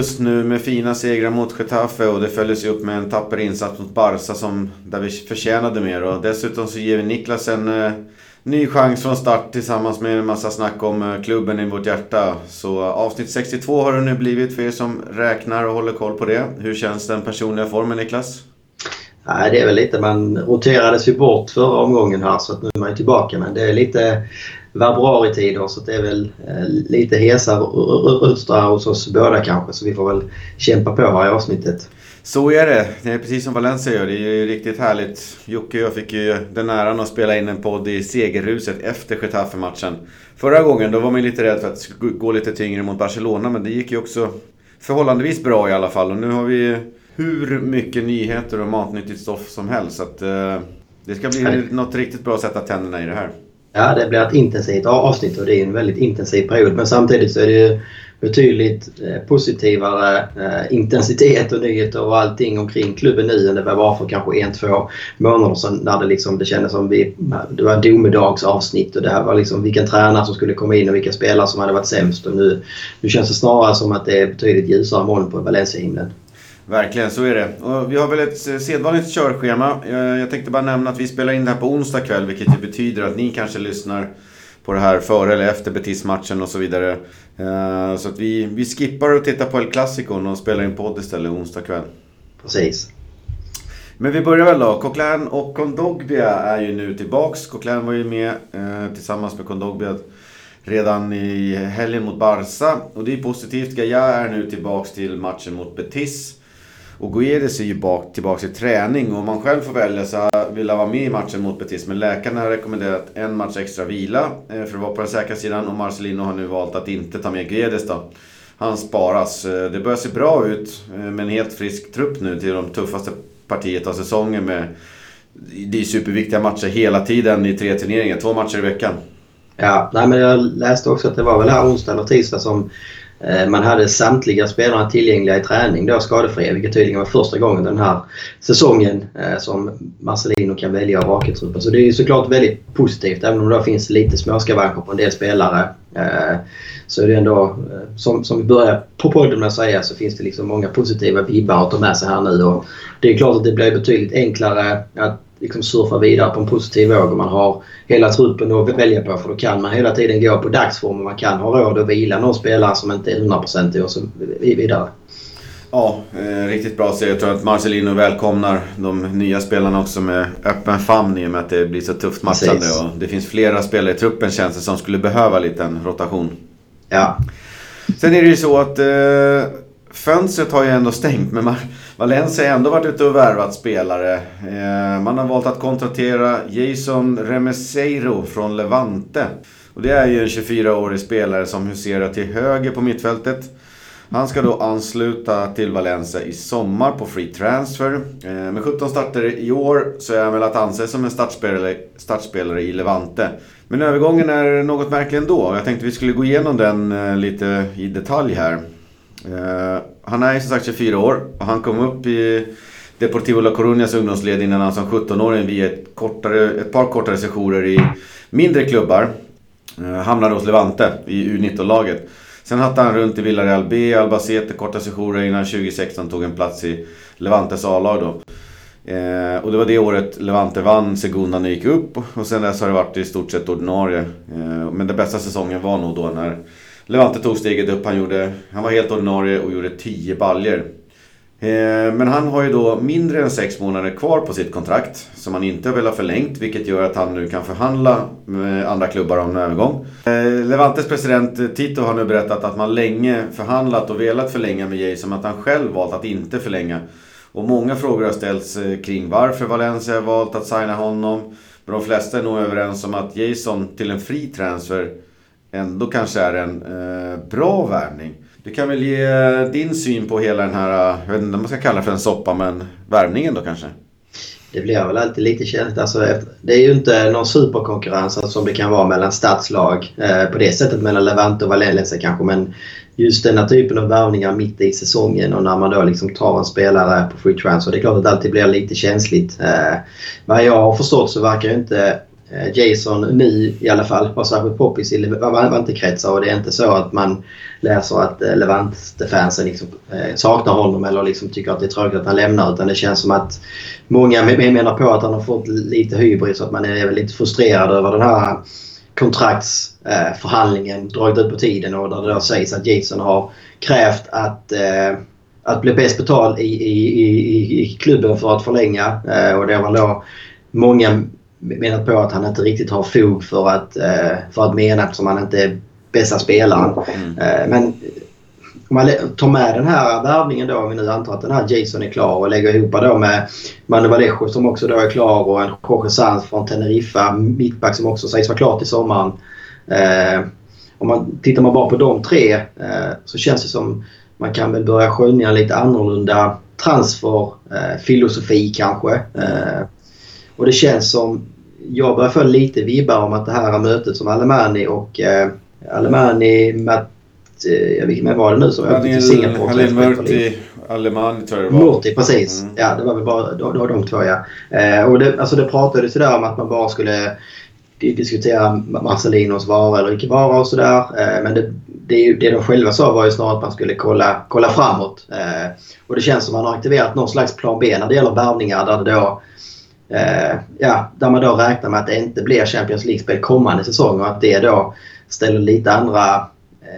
just nu med fina segrar mot Getafe och det följdes ju upp med en tapper insats mot Barca som, där vi förtjänade mer. Och dessutom så ger vi Niklas en eh, ny chans från start tillsammans med en massa snack om eh, klubben i vårt hjärta. Så eh, avsnitt 62 har det nu blivit för er som räknar och håller koll på det. Hur känns den personliga formen Niklas? Nej, det är väl lite, man roterades ju bort förra omgången här så att nu är man tillbaka. Men det är lite februaritider så det är väl eh, lite hesa röster hos oss båda kanske. Så vi får väl kämpa på här i avsnittet. Så är det. Det är precis som Valencia gör. Det är ju riktigt härligt. Jocke och jag fick ju den äran att spela in en podd i segerruset efter Getafe-matchen. Förra gången då var man lite rädd för att det skulle gå lite tyngre mot Barcelona. Men det gick ju också förhållandevis bra i alla fall. Och nu har vi hur mycket nyheter och matnyttigt stoff som helst. Så att, eh, det ska bli något riktigt bra att sätta tänderna i det här. Ja, det blir ett intensivt avsnitt och det är en väldigt intensiv period. Men samtidigt så är det ju betydligt eh, positivare eh, intensitet och nyheter och allting omkring klubben nu än det var för kanske en, två månader sedan när det, liksom, det kändes som vi, det var domedagsavsnitt och det här var liksom vilken tränare som skulle komma in och vilka spelare som hade varit sämst. Och nu, nu känns det snarare som att det är betydligt ljusare moln på Valencia-himlen. Verkligen, så är det. Och vi har väl ett sedvanligt körschema. Jag tänkte bara nämna att vi spelar in det här på onsdag kväll, vilket betyder att ni kanske lyssnar på det här före eller efter Betis-matchen och så vidare. Eh, så att vi, vi skippar att titta på El Clasico och spelar in podd istället onsdag kväll. Precis. Men vi börjar väl då. Coquelin och Kondogbia är ju nu tillbaks. Coquelin var ju med eh, tillsammans med Kondogbia redan i helgen mot Barca. Och det är positivt. Gaia är nu tillbaks till matchen mot Betis. Och Guedes är ju bak, tillbaka i träning och om man själv får välja så vill han vara med i matchen mot Betis. Men läkarna har rekommenderat en match extra vila eh, för att vara på den säkra sidan och Marcelino har nu valt att inte ta med Guedes då. Han sparas. Eh, det börjar se bra ut eh, med en helt frisk trupp nu till de tuffaste partiet av säsongen med det är superviktiga matcher hela tiden i tre turneringar. Två matcher i veckan. Ja, nej men jag läste också att det var väl här onsdag eller tisdag som Eh, man hade samtliga spelare tillgängliga i träning då skadefria vilket tydligen var första gången den här säsongen eh, som Marcelino kan välja av vaketruppen. Så det är ju såklart väldigt positivt även om det finns lite småskavanker på en del spelare. Eh, så är det ändå, som, som vi börjar på podden med att säga, så finns det liksom många positiva vibbar att ta med sig här nu. Och det är klart att det blir betydligt enklare att liksom surfa vidare på en positiv våg om man har hela truppen att välja på. För då kan man hela tiden gå på dagsform och man kan ha råd att vila någon spelare som inte är 100% och så vidare. Ja, eh, riktigt bra serie. Jag tror att Marcelino välkomnar de nya spelarna också med öppen famn i och med att det blir så tufft matchande. Och det finns flera spelare i truppen känns det som skulle behöva lite en rotation. Ja. Sen är det ju så att eh, fönstret har ju ändå stängt men Valencia har ändå varit ute och värvat spelare. Eh, man har valt att kontratera Jason Remeseiro från Levante. Och det är ju en 24-årig spelare som huserar till höger på mittfältet. Han ska då ansluta till Valencia i sommar på free transfer. Eh, med 17 starter i år så är han väl att anse som en startspelare, startspelare i Levante. Men övergången är något märklig ändå. Jag tänkte vi skulle gå igenom den eh, lite i detalj här. Eh, han är ju som sagt 24 år och han kom upp i Deportivo La Coruñas ungdomsled innan han som 17-åring via ett, kortare, ett par kortare sessioner i mindre klubbar. eh, hamnade hos Levante i U19-laget. Sen hattade han runt i Villarreal B, Albacete, korta sessioner innan 2016 tog en plats i Levantes A-lag då. Eh, och det var det året Levante vann Segunda när gick upp och sen dess har det varit i stort sett ordinarie. Eh, men den bästa säsongen var nog då när Levante tog steget upp. Han, gjorde, han var helt ordinarie och gjorde 10 baljer. Eh, men han har ju då mindre än 6 månader kvar på sitt kontrakt som han inte har velat förlängt vilket gör att han nu kan förhandla med andra klubbar om en övergång. Eh, Levantes president eh, Tito har nu berättat att man länge förhandlat och velat förlänga med Jason att han själv valt att inte förlänga. Och många frågor har ställts kring varför Valencia har valt att signa honom. Men de flesta är nog överens om att Jason till en fri transfer ändå kanske är en eh, bra värvning. Du kan väl ge eh, din syn på hela den här, eh, jag vet inte om man ska kalla det för en soppa, men värvningen då kanske? Det blir väl alltid lite känsligt. Alltså, det är ju inte någon superkonkurrens alltså, som det kan vara mellan stadslag eh, på det sättet mellan Levante och Valencia kanske. Men just den här typen av värvningar mitt i säsongen och när man då liksom tar en spelare på free transfer. Det är klart att det alltid blir lite känsligt. Eh, vad jag har förstått så verkar ju inte Eh, Jason nu i alla fall var särskilt poppis i Levante-kretsar och det är inte så att man läser att eh, Levante-fansen liksom, eh, saknar honom eller liksom tycker att det är tråkigt att han lämnar utan det känns som att många menar på att han har fått lite hybris och att man är lite frustrerad över den här kontraktsförhandlingen dragit ut på tiden och där det då sägs att Jason har krävt att att bli bäst betald i, i, i, i klubben för att förlänga. Och det var då många menat på att han inte riktigt har fog för att, eh, för att mena eftersom han inte är bästa spelaren. Mm. Eh, men om man tar med den här värvningen då, om vi nu antar att den här Jason är klar och lägger ihop då med Manu Vallejo som också då är klar och en Jorge Sanz från Teneriffa, mittback som också sägs vara klar till sommaren. Eh, om man tittar man bara på de tre eh, så känns det som man kan väl börja skönja lite annorlunda transferfilosofi kanske. Eh, och det känns som, jag börjar få lite vibbar om att det här mötet som Alemani och eh, Alemani, Matt, eh, vilken var det nu som åkte till Singapore? Halil Murti, Alemani tror jag det var. Murti, precis. Mm. Ja, det var väl bara de, de, de två ja. Eh, och det, alltså det pratades ju där om att man bara skulle diskutera Marcelinos vara eller icke vara och sådär. Eh, men det, det, det de själva sa var ju snarare att man skulle kolla, kolla framåt. Eh, och det känns som att man har aktiverat någon slags plan B när det gäller värvningar där det då ja, där man då räknar med att det inte blir Champions League-spel kommande säsong och att det då ställer lite andra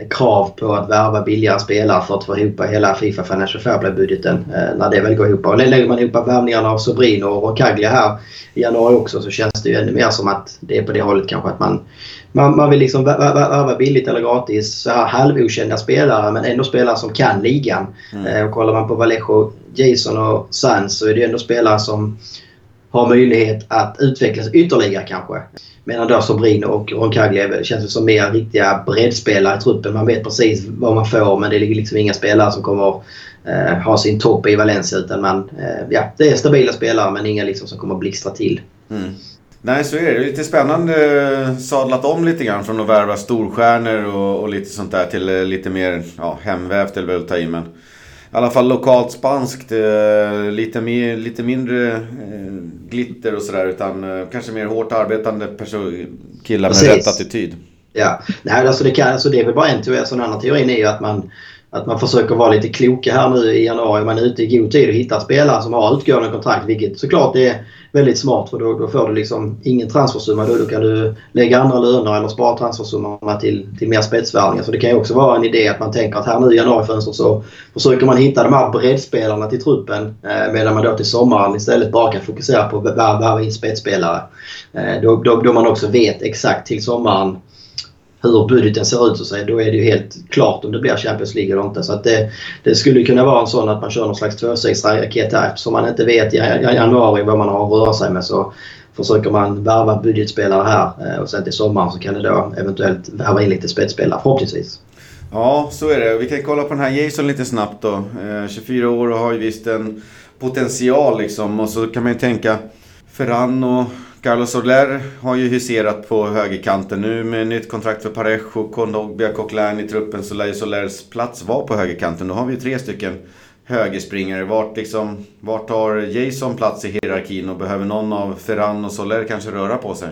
Eh, krav på att värva billigare spelare för att få ihop hela Fifa Financial Fair Play-budgeten eh, när det väl går ihop. Och lägger man ihop värvningarna av Sobrino och Caglia här i januari också så känns det ju ännu mer som att det är på det hållet kanske att man, man, man vill liksom värva billigt eller gratis så här halvokända spelare men ändå spelare som kan ligan. Mm. Eh, och kollar man på Vallejo, Jason och Sanz så är det ändå spelare som har möjlighet att utvecklas ytterligare kanske. Medan då Sobrino och Roncaglia känns som mer riktiga breddspelare i truppen. Man vet precis vad man får men det är liksom inga spelare som kommer eh, ha sin topp i Valencia. Utan man, eh, ja, det är stabila spelare men inga liksom som kommer blixtra till. Mm. Nej, så är det. Det är lite spännande eh, sadlat om lite grann från att värva storstjärnor och, och lite sånt där till eh, lite mer ja, hemvävt eller väl ta i. Men i alla fall lokalt spanskt. Eh, lite, mer, lite mindre eh, glitter och sådär. Utan eh, kanske mer hårt arbetande killar med rätt attityd. Ja, nej alltså det, kan, alltså det är väl bara en teori. Alltså en annan teorin är ju att man, att man försöker vara lite kloka här nu i januari. Man är ute i god tid och hittar spelare som har utgående kontrakt. Vilket såklart är väldigt smart för då, då får du liksom ingen transfersumma. Då, då kan du lägga andra löner eller spara transfersummorna till, till mer spetsvärvningar. Så det kan ju också vara en idé att man tänker att här nu i januarifönstret så försöker man hitta de här breddspelarna till truppen eh, medan man då till sommaren istället bara kan fokusera på att värva in spetsspelare. Eh, då, då, då man också vet exakt till sommaren hur budgeten ser ut så då är det ju helt klart om det blir Champions League eller inte. Så att det, det skulle kunna vara en sån att man kör någon slags tvåstegsraket här. Eftersom man inte vet i januari vad man har att röra sig med så försöker man värva budgetspelare här eh, och sen till sommaren så kan det då eventuellt värva in lite spetsspelare förhoppningsvis. Ja, så är det. Vi kan kolla på den här Jason lite snabbt då. Eh, 24 år och har ju visst en potential liksom. Och så kan man ju tänka Ferran Carlos Soler har ju huserat på högerkanten nu med nytt kontrakt för Parejo, Kondogbia, Coquelin i truppen så lär ju Solers plats vara på högerkanten. Då har vi ju tre stycken högerspringare. Vart, liksom, vart tar Jason plats i hierarkin och behöver någon av Ferran och Soler kanske röra på sig?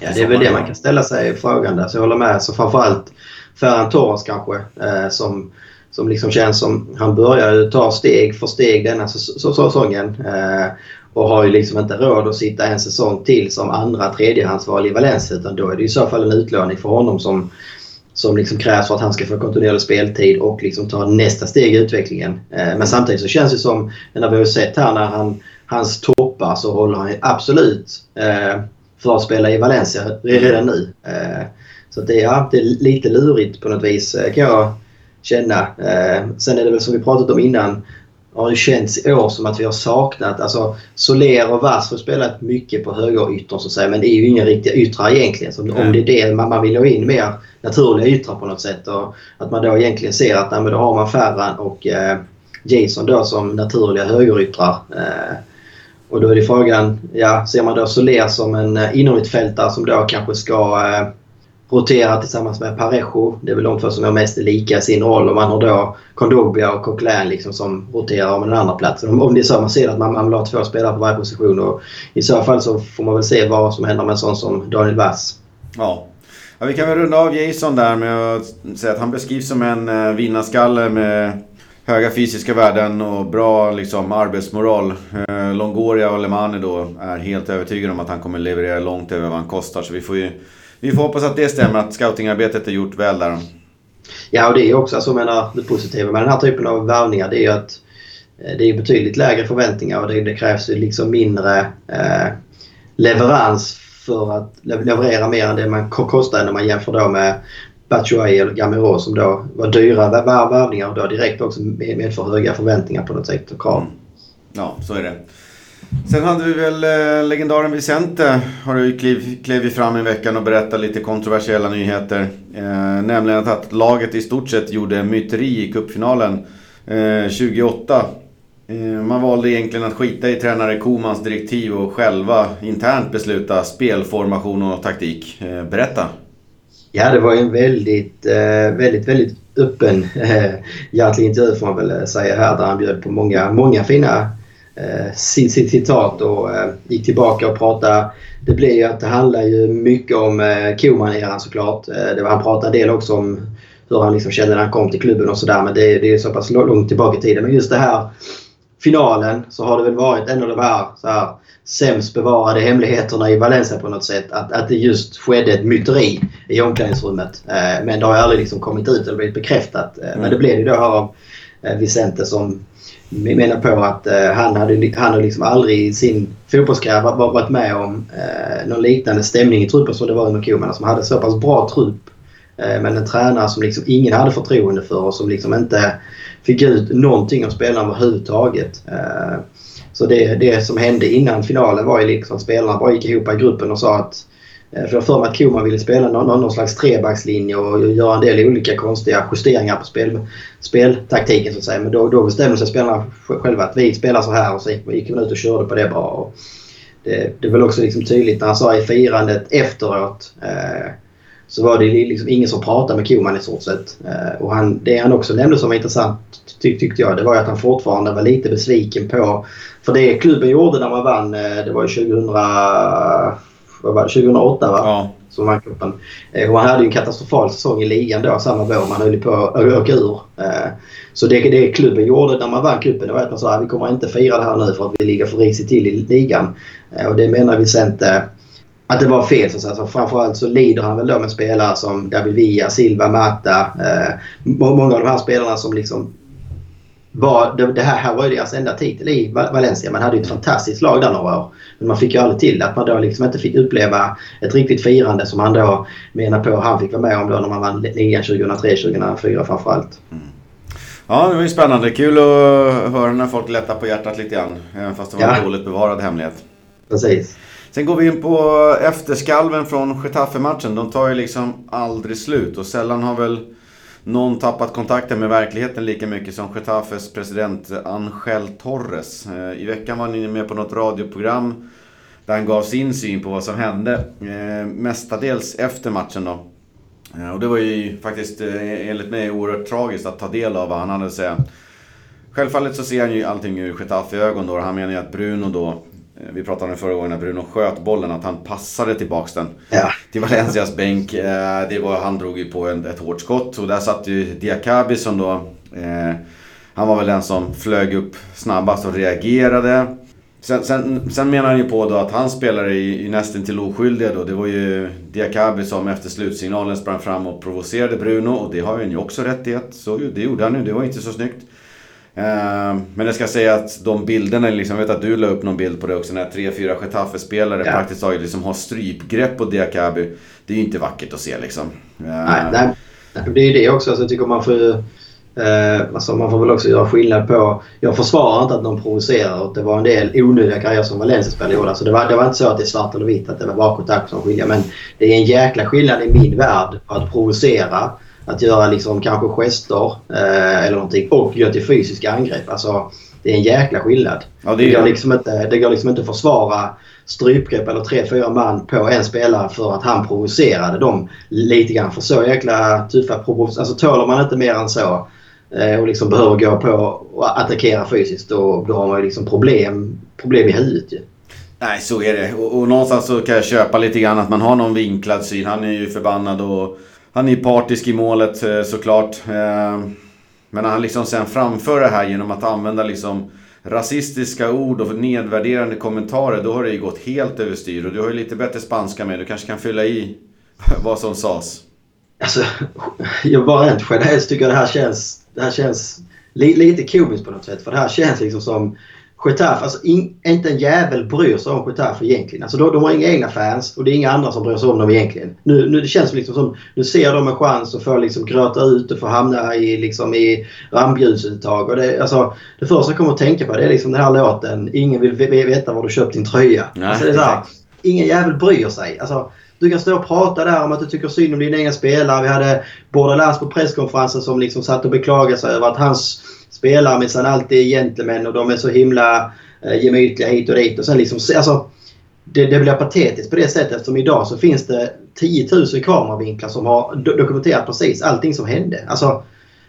Ja, det är väl det man kan ställa sig frågan där. Så alltså, jag håller med. Så framförallt Ferran Torres kanske eh, som, som liksom känns som han börjar ta steg för steg denna säsongen. Eh, och har ju liksom inte råd att sitta en säsong till som andra tredjehandsval i Valencia utan då är det i så fall en utlåning för honom som, som liksom krävs för att han ska få kontinuerlig speltid och liksom ta nästa steg i utvecklingen. Eh, men samtidigt så känns det som, när vi har sett här när han, hans toppar så håller han absolut eh, för att spela i Valencia redan nu. Eh, så det, är, det är lite lurigt på något vis kan jag känna. Sen är det väl som vi pratat om innan har ju känts i år som att vi har saknat... Alltså Soler och Vass har spelat mycket på högeryttern så att säga men det är ju inga riktiga yttrar egentligen. Så om det är det man, man vill ha in mer naturliga yttrar på något sätt och att man då egentligen ser att nej, men då har man Ferran och eh, Jason då som naturliga högeryttrar. Eh, och då är det frågan, ja, ser man då Soler som en eh, inomhutfältare som då kanske ska eh, roterar tillsammans med Parejo. Det är väl de två som är mest lika i sin roll. Och man har då Kondogbia och Coquelin liksom som roterar om den andra platsen. Om, om det är så man ser att man, man vill ha två spelare på varje position. Och I så fall så får man väl se vad som händer med en sån som Daniel Wass. Ja. ja. Vi kan väl runda av Jason där med att säga att han beskrivs som en eh, vinnarskalle med höga fysiska värden och bra liksom, arbetsmoral. Eh, Longoria och Lemani då är helt övertygade om att han kommer leverera långt över vad han kostar. Så vi får ju vi får hoppas att det stämmer, att scoutingarbetet är gjort väl där. Ja, och det är också, alltså, menar, det positiva med den här typen av värvningar det är ju att eh, det är betydligt lägre förväntningar och det, det krävs ju liksom mindre eh, leverans för att leverera mer än det man kostar när man jämför då med Batshuayi eller Gamero som då var dyra värvningar och då direkt också medför höga förväntningar på något sätt och krav. Mm. Ja, så är det. Sen hade vi väl eh, legendaren Vicente har ju kliv, klivit fram i veckan och berättat lite kontroversiella nyheter. Eh, nämligen att laget i stort sett gjorde myteri i cupfinalen eh, 28. Eh, man valde egentligen att skita i tränare Komans direktiv och själva internt besluta spelformation och taktik. Eh, berätta! Ja, det var ju en väldigt, eh, väldigt, väldigt öppen eh, hjärtlig intervju får man väl eh, säga här där han bjöd på många, många fina sitt, sitt citat och gick tillbaka och pratade. Det blir ju att det handlar ju mycket om eh, Koman-eran såklart. Eh, det var, han pratade en del också om hur han liksom kände när han kom till klubben och sådär. Men det, det är så pass långt tillbaka i tiden. Men just det här finalen så har det väl varit en av de här, så här sämst bevarade hemligheterna i Valencia på något sätt. Att, att det just skedde ett myteri i omklädningsrummet. Eh, men det har aldrig liksom kommit ut eller blivit bekräftat. Eh, mm. Men det blev ju då här av Eh, Vicente som vi menar på att eh, han hade, han hade liksom aldrig i sin fotbollskarriär varit med om eh, någon liknande stämning i truppen som det var under Koman. Som hade så pass bra trupp. Men en tränare som liksom ingen hade förtroende för och som liksom inte fick ut någonting av spelarna överhuvudtaget. Så det, det som hände innan finalen var ju liksom att spelarna bara gick ihop i gruppen och sa att Eh, för jag för mig att Koman ville spela någon, någon slags trebackslinje och göra en del olika konstiga justeringar på spel, speltaktiken så att säga. Men då, då bestämde sig spelarna själva att vi spelar så här och så gick man ut och körde på det bara. Och det, det är väl också liksom tydligt när han sa i firandet efteråt eh, så var det liksom ingen som pratade med Koman i stort sett. Eh, och han, det han också nämnde som var intressant ty, tyckte jag det var att han fortfarande var lite besviken på för det klubben gjorde när man vann, eh, det var ju 2000 vad var det, 2008 va? Ja. Som vann cupen. Eh, och han hade ju en katastrofal säsong i ligan då samma vår. Man höll på att åka ur. Eh, så det, det klubben gjorde när man vann cupen var att man sa att vi kommer inte fira det här nu för att vi ligger för risigt till i ligan. Eh, och det menar Vicente att det var fel. Så att framförallt så lider han väl då med spelare som David Villa, Silva, Mata. många av de här spelarna som liksom var, det, det här, här var ju deras enda titel i Valencia. Man hade ju ett fantastiskt lag där några år. Men man fick ju aldrig till att man då liksom inte fick uppleva ett riktigt firande som han då menar på han fick vara med om då när man vann ligan 2003-2004 framförallt. Mm. Ja, det var ju spännande. Kul att höra när folk lättar på hjärtat lite grann. Även fast det var ja. en dåligt bevarad hemlighet. Precis. Sen går vi in på efterskalven från Getafe-matchen. De tar ju liksom aldrig slut och sällan har väl någon tappat kontakten med verkligheten lika mycket som Getafes president Angel Torres. Eh, I veckan var ni med på något radioprogram där han gav sin syn på vad som hände. Eh, mestadels efter matchen då. Eh, och det var ju faktiskt enligt mig oerhört tragiskt att ta del av vad han hade att säga. Självfallet så ser han ju allting ur Getafe-ögon då. Han menar ju att Bruno då vi pratade om det förra gången när Bruno sköt bollen, att han passade tillbaks den ja. till Valencias bänk. Eh, det var, han drog ju på ett hårt skott och där satt ju Diakabi som då... Eh, han var väl den som flög upp snabbast och reagerade. Sen, sen, sen menar han ju på då att hans spelare är nästan till oskyldiga då. Det var ju Diakabi som efter slutsignalen sprang fram och provocerade Bruno och det har han ju också rättighet. Så det gjorde han ju, det var inte så snyggt. Ehm, men jag ska säga att de bilderna, liksom, jag vet att du la upp någon bild på det också, när tre, fyra Getafe-spelare ja. praktiskt taget liksom har strypgrepp på Diakaby. Det är ju inte vackert att se liksom. Ehm. Nej, nej, det är ju det också. Alltså, jag tycker man får eh, alltså, man får väl också göra skillnad på... Jag försvarar inte att någon provocerar. Det var en del onödiga grejer som Valencia-spelare gjorde. Alltså, det, var, det var inte så att det är svart eller vitt, att det var bakåt som skiljer. Men det är en jäkla skillnad i min värld att provocera att göra liksom kanske gester eh, eller någonting och gå till fysiska angrepp. Alltså, det är en jäkla skillnad. Ja, det, är... det, går liksom inte, det går liksom inte att försvara strypgrepp eller tre, fyra man på en spelare för att han provocerade dem lite grann. För så jäkla tuffa provokationer. Alltså tåler man inte mer än så eh, och liksom behöver gå på och attackera fysiskt då, då har man ju liksom problem, problem i huvudet ju. Nej, så är det. Och, och någonstans så kan jag köpa lite grann att man har någon vinklad syn. Han är ju förbannad och han är ju partisk i målet eh, såklart. Eh, men när han liksom sen framför det här genom att använda liksom rasistiska ord och nedvärderande kommentarer, då har det ju gått helt överstyr. Och du har ju lite bättre spanska med, du kanske kan fylla i vad som sades. Alltså, jag bara rent generellt tycker jag det här känns, det här känns li, lite komiskt på något sätt. För det här känns liksom som Getafe, alltså in, inte en jävel bryr sig om Getafe egentligen. Alltså de, de har inga egna fans och det är inga andra som bryr sig om dem egentligen. Nu, nu det känns liksom som, nu ser de en chans att få liksom gröta ut och få hamna i, liksom, i rampljusuttag. Och det, alltså, det första jag kommer att tänka på det är liksom den här låten Ingen vill veta var du köpt din tröja. Nej, alltså, det är här, ingen jävel bryr sig. Alltså, du kan stå och prata där om att du tycker synd om dina egna spelare. Vi hade Bordalas på presskonferensen som liksom satt och beklagade sig över att hans spelare minsann alltid är gentlemän och de är så himla eh, gemytliga hit och dit. Och sen liksom, alltså, det, det blir patetiskt på det sättet eftersom idag så finns det 10 000 kameravinklar som har dokumenterat precis allting som hände. Alltså,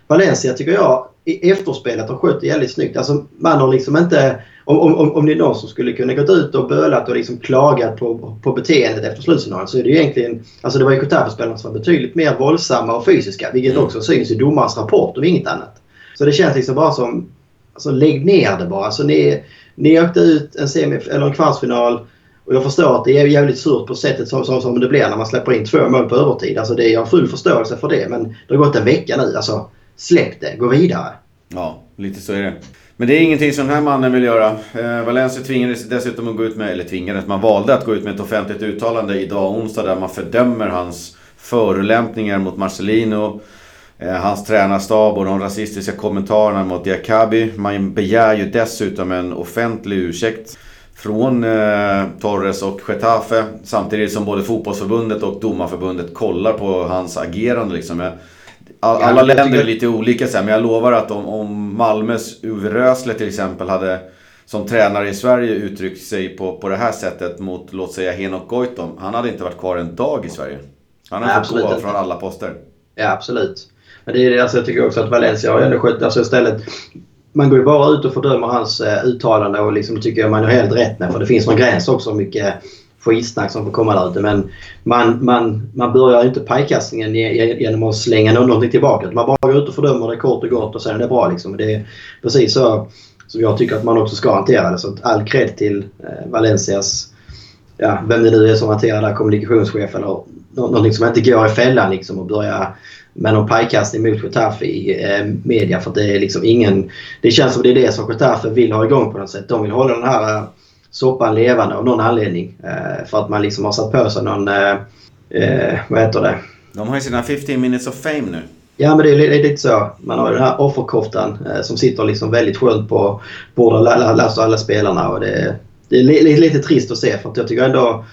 Valencia tycker jag i efterspelet har skött det jävligt snyggt. Alltså, man har liksom inte... Om, om, om det är någon som skulle kunna gått ut och bölat och liksom klagat på, på beteendet efter slutsignalen så är det ju egentligen... Alltså det var ju Kutafe-spelarna som var betydligt mer våldsamma och fysiska vilket mm. också syns i domarens rapport om inget annat. Så det känns liksom bara som... Alltså lägg ner det bara. Alltså ni, ni åkte ut en, semi, eller en kvartsfinal och jag förstår att det är jävligt surt på sättet som, som, som det blir när man släpper in två mål på övertid. Alltså det, jag har full förståelse för det men det har gått en vecka nu. Alltså släpp det, gå vidare. Ja, lite så är det. Men det är ingenting som den här mannen vill göra. Eh, Valencia tvingades dessutom att gå ut med, eller tvingades, man valde att gå ut med ett offentligt uttalande idag onsdag där man fördömer hans förolämpningar mot Marcelino. Eh, hans tränarstab och de rasistiska kommentarerna mot Diakabi. Man begär ju dessutom en offentlig ursäkt från eh, Torres och Getafe. Samtidigt som både fotbollsförbundet och domarförbundet kollar på hans agerande. Liksom. All, alla ja, länder är lite olika så här, men jag lovar att om, om Malmös Uwe Rösler till exempel hade som tränare i Sverige uttryckt sig på, på det här sättet mot, låt säga, Henok Goitom. Han hade inte varit kvar en dag i Sverige. Han hade fått gå från alla poster. Ja, absolut. Men det är, alltså, jag tycker också att Valencia har ändå skött... Alltså istället, man går ju bara ut och fördömer hans eh, uttalande och liksom tycker jag man har helt rätt med. För det finns någon gräns också hur mycket eh, skitsnack som får komma där ute. Men man, man, man börjar inte pajkastningen genom att slänga någonting tillbaka. Man bara går ut och fördömer det kort och gott och sen är det bra. Liksom. Det är precis så som jag tycker att man också ska hantera det. Så all cred till eh, Valencias, ja, vem det nu är som hanterar det, kommunikationschef eller någonting som inte går i fällan liksom och börjar med någon pajkastning mot Getafe i eh, media. För det är liksom ingen... Det känns som det är det som Getafe vill ha igång på något sätt. De vill hålla den här eh, soppan levande av någon anledning. Eh, för att man liksom har satt på sig någon... Eh, vad heter det? De har ju sina 15 minutes of fame nu. Ja men det är, lite så. Man har ju den här offerkoftan eh, som sitter liksom väldigt skönt på bordet och alla spelarna. Och det, det är lite, lite trist att se för att jag tycker ändå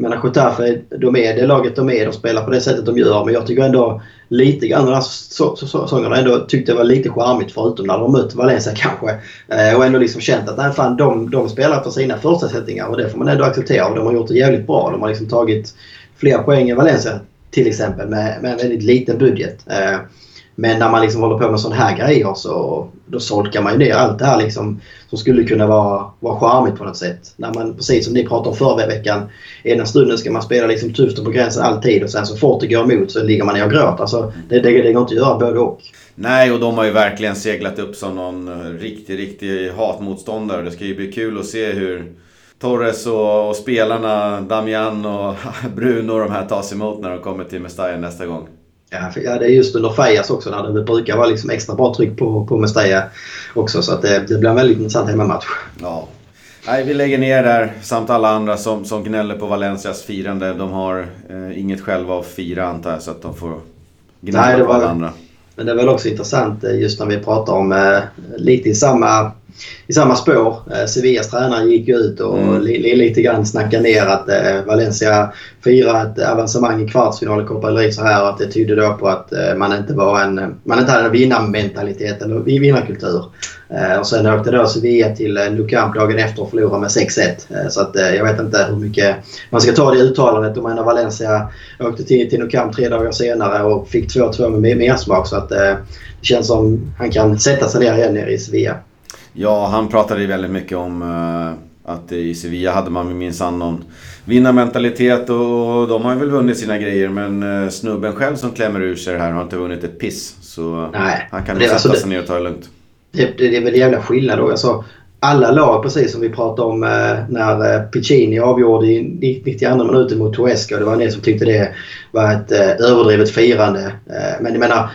menar Getafe, de är det laget de är. De spelar på det sättet de gör. Men jag tycker ändå lite grann den här säsongen ändå tyckte det var lite charmigt förutom när de mött Valencia kanske. Eh, och ändå liksom känt att nej, fan, de, de spelar för sina förutsättningar och det får man ändå acceptera. Och de har gjort det jävligt bra. De har liksom tagit fler poäng än Valencia till exempel med, med en väldigt liten budget. Eh, men när man liksom håller på med sådana här grejer så då solkar man ju ner allt det här liksom som skulle kunna vara, vara charmigt på något sätt. När man, precis som ni pratade om förra veckan, ena stunden ska man spela liksom tufft och på gränsen alltid och sen så fort det går emot så ligger man ner och gråter. Alltså, det, det, det går inte att göra både och. Nej, och de har ju verkligen seglat upp som någon riktig, riktig hatmotståndare. Det ska ju bli kul att se hur Torres och, och spelarna, Damian och Bruno och de här tas emot när de kommer till Mestalla nästa gång. Ja, det är just under Fejas också när det brukar vara liksom extra bra tryck på, på Mestalla också. Så att det, det blir en väldigt intressant hemmamatch. Ja. Nej, vi lägger ner där samt alla andra som, som gnäller på Valencias firande. De har eh, inget själva att fira antar jag så att de får gnälla Nej, på alla andra. Men det är väl också intressant eh, just när vi pratar om eh, lite i samma i samma spår. Eh, Sevillas tränare gick ju ut och mm. li, lite grann snackade ner att eh, Valencia firade ett avancemang i kvartsfinal i Copa del Rey så här och att det tydde då på att eh, man inte var en, man inte hade en vinnarmentalitet eller vinnarkultur. Eh, och sen åkte då Sevilla till eh, Nou Camp dagen efter och förlorade med 6-1. Eh, så att jag vet inte hur mycket man ska ta det uttalandet. Och menar Valencia åkte till, till Nou Camp tre dagar senare och fick 2-2 med mersmak. Så att det känns som han kan sätta sig ner igen nere i Sevilla. Ja, han pratade ju väldigt mycket om att i Sevilla hade man minsann någon vinnarmentalitet och de har väl vunnit sina grejer men snubben själv som klämmer ur sig det här har inte vunnit ett piss. Så Nej, han kan nog sätta alltså sig ner och ta det lugnt det, det, det är väl jävla skillnad då. Alltså, alla lag, precis som vi pratade om eh, när eh, Piccini avgjorde i 92 minuten mot Tuesca. Det var en del som tyckte det var ett eh, överdrivet firande. Eh, men jag menar,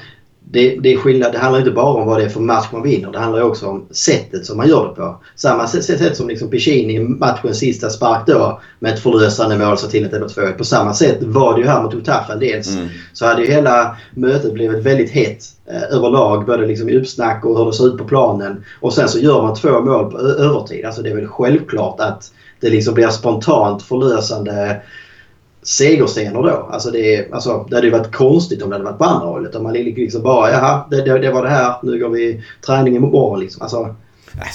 det, det, är skillnad. Det handlar inte bara om vad det är för match man vinner. Det handlar också om sättet som man gör det på. Samma sätt som liksom Piccini matchens sista spark då med ett förlösande mål så till att det blev 2 På samma sätt var det ju här mot Utafa dels. Mm. Så hade ju hela mötet blivit väldigt hett eh, överlag. Både liksom i uppsnack och hur det såg ut på planen. Och sen så gör man två mål på övertid. Alltså det är väl självklart att det liksom blir spontant förlösande segerscener då. Alltså det, alltså, det hade ju varit konstigt om det hade varit på andra hållet. Om man liksom bara, jaha, det, det, det var det här, nu går vi träning imorgon liksom. Alltså,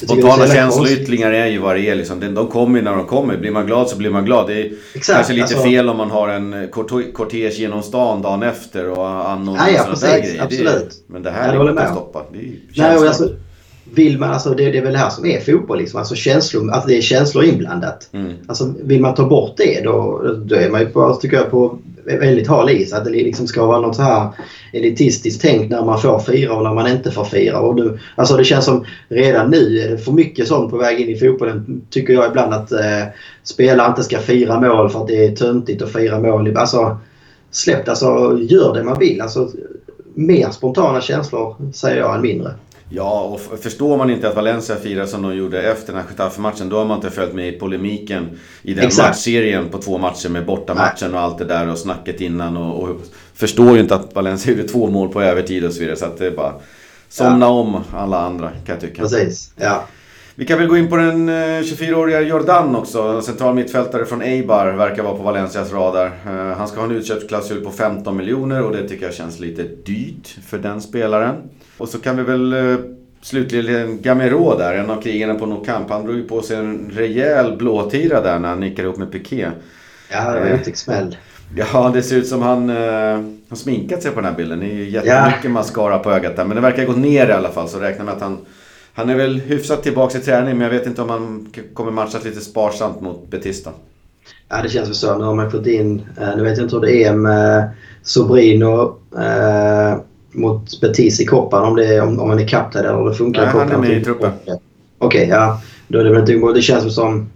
Spontana känsloyttringar är ju vad det är. Liksom. De kommer ju när de kommer. Blir man glad så blir man glad. Det är Exakt, kanske lite alltså, fel om man har en kortege genom stan dagen efter och anordnar ja, ja, sådana där grejer. Absolut. Det, men det här ja, är inte att stoppa. Det är Nej, alltså, vill man, alltså det, det är väl det här som är fotboll. Liksom. Alltså känslor, alltså det är känslor inblandat. Mm. Alltså vill man ta bort det då, då är man ju på, tycker jag, på väldigt hal is. Att det liksom ska vara något så här elitistiskt tänk när man får fira och när man inte får fira. Och nu, alltså det känns som redan nu är det för mycket sånt på väg in i fotbollen. Tycker jag ibland att eh, spelare inte ska fira mål för att det är töntigt att fira mål. Alltså släpp alltså, gör det man vill. Alltså, mer spontana känslor säger jag än mindre. Ja, och förstår man inte att Valencia firar som de gjorde efter den här Getafe-matchen, då har man inte följt med i polemiken i den Exakt. matchserien på två matcher med bortamatchen och allt det där och snacket innan. Och, och, förstår ju inte att Valencia gjorde två mål på övertid och så vidare. Så att det är bara somna ja. om alla andra kan jag tycka. Precis, ja. Vi kan väl gå in på den 24-åriga eh, Jordan också. Central mittfältare från Eibar verkar vara på Valencias radar. Eh, han ska ha en utköpsklausul på 15 miljoner och det tycker jag känns lite dyrt för den spelaren. Och så kan vi väl eh, slutligen Gamero där, en av krigarna på Nou Camp. Han drog ju på sig en rejäl blåtira där när han nickade ihop med Piqué. Ja, det var en smäll. Ja, det ser ut som han eh, har sminkat sig på den här bilden. Det är ju jättemycket ja. mascara på ögat där. Men det verkar gå ner i alla fall. Så räknar med att han... Han är väl hyfsat tillbaka i träning men jag vet inte om han kommer matchas lite sparsamt mot Betista. Ja, det känns väl så. Nu har man fått in... Eh, nu vet jag inte hur det är med Sobrino. Eh, mot Betis i koppan om, det, om, om han är kapten eller om det funkar Nej, han är med i truppen. Okej, okay, ja. Då är det väl inte Det känns som...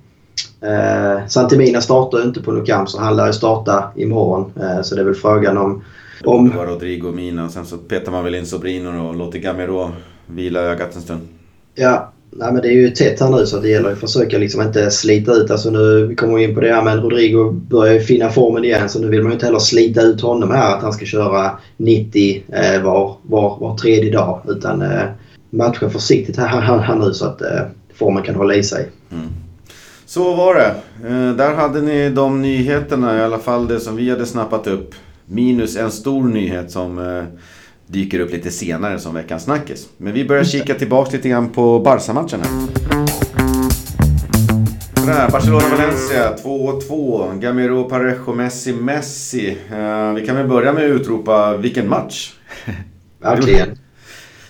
Eh, Santimina startar inte på Nou så han lär starta imorgon. Eh, så det är väl frågan om... om... Det var Rodrigo och Mina. Sen så petar man väl in Sobrino och låter Gamero vila ögat en stund. Ja, Nej, men det är ju tätt här nu så det gäller att försöka liksom inte slita ut. Alltså nu, vi kommer in på det här med Rodrigo börjar ju finna formen igen så nu vill man ju inte heller slita ut honom här att han ska köra 90 eh, var, var, var tredje dag. Utan eh, matcha försiktigt här, här, här nu så att eh, formen kan hålla i sig. Mm. Så var det. Eh, där hade ni de nyheterna, i alla fall det som vi hade snappat upp. Minus en stor nyhet som eh, dyker upp lite senare som veckans snackis. Men vi börjar kika tillbaks lite grann på Barca-matchen här. Barcelona-Valencia 2-2. Gamero, Parejo, Messi, Messi. Uh, vi kan väl börja med att utropa vilken match. Verkligen.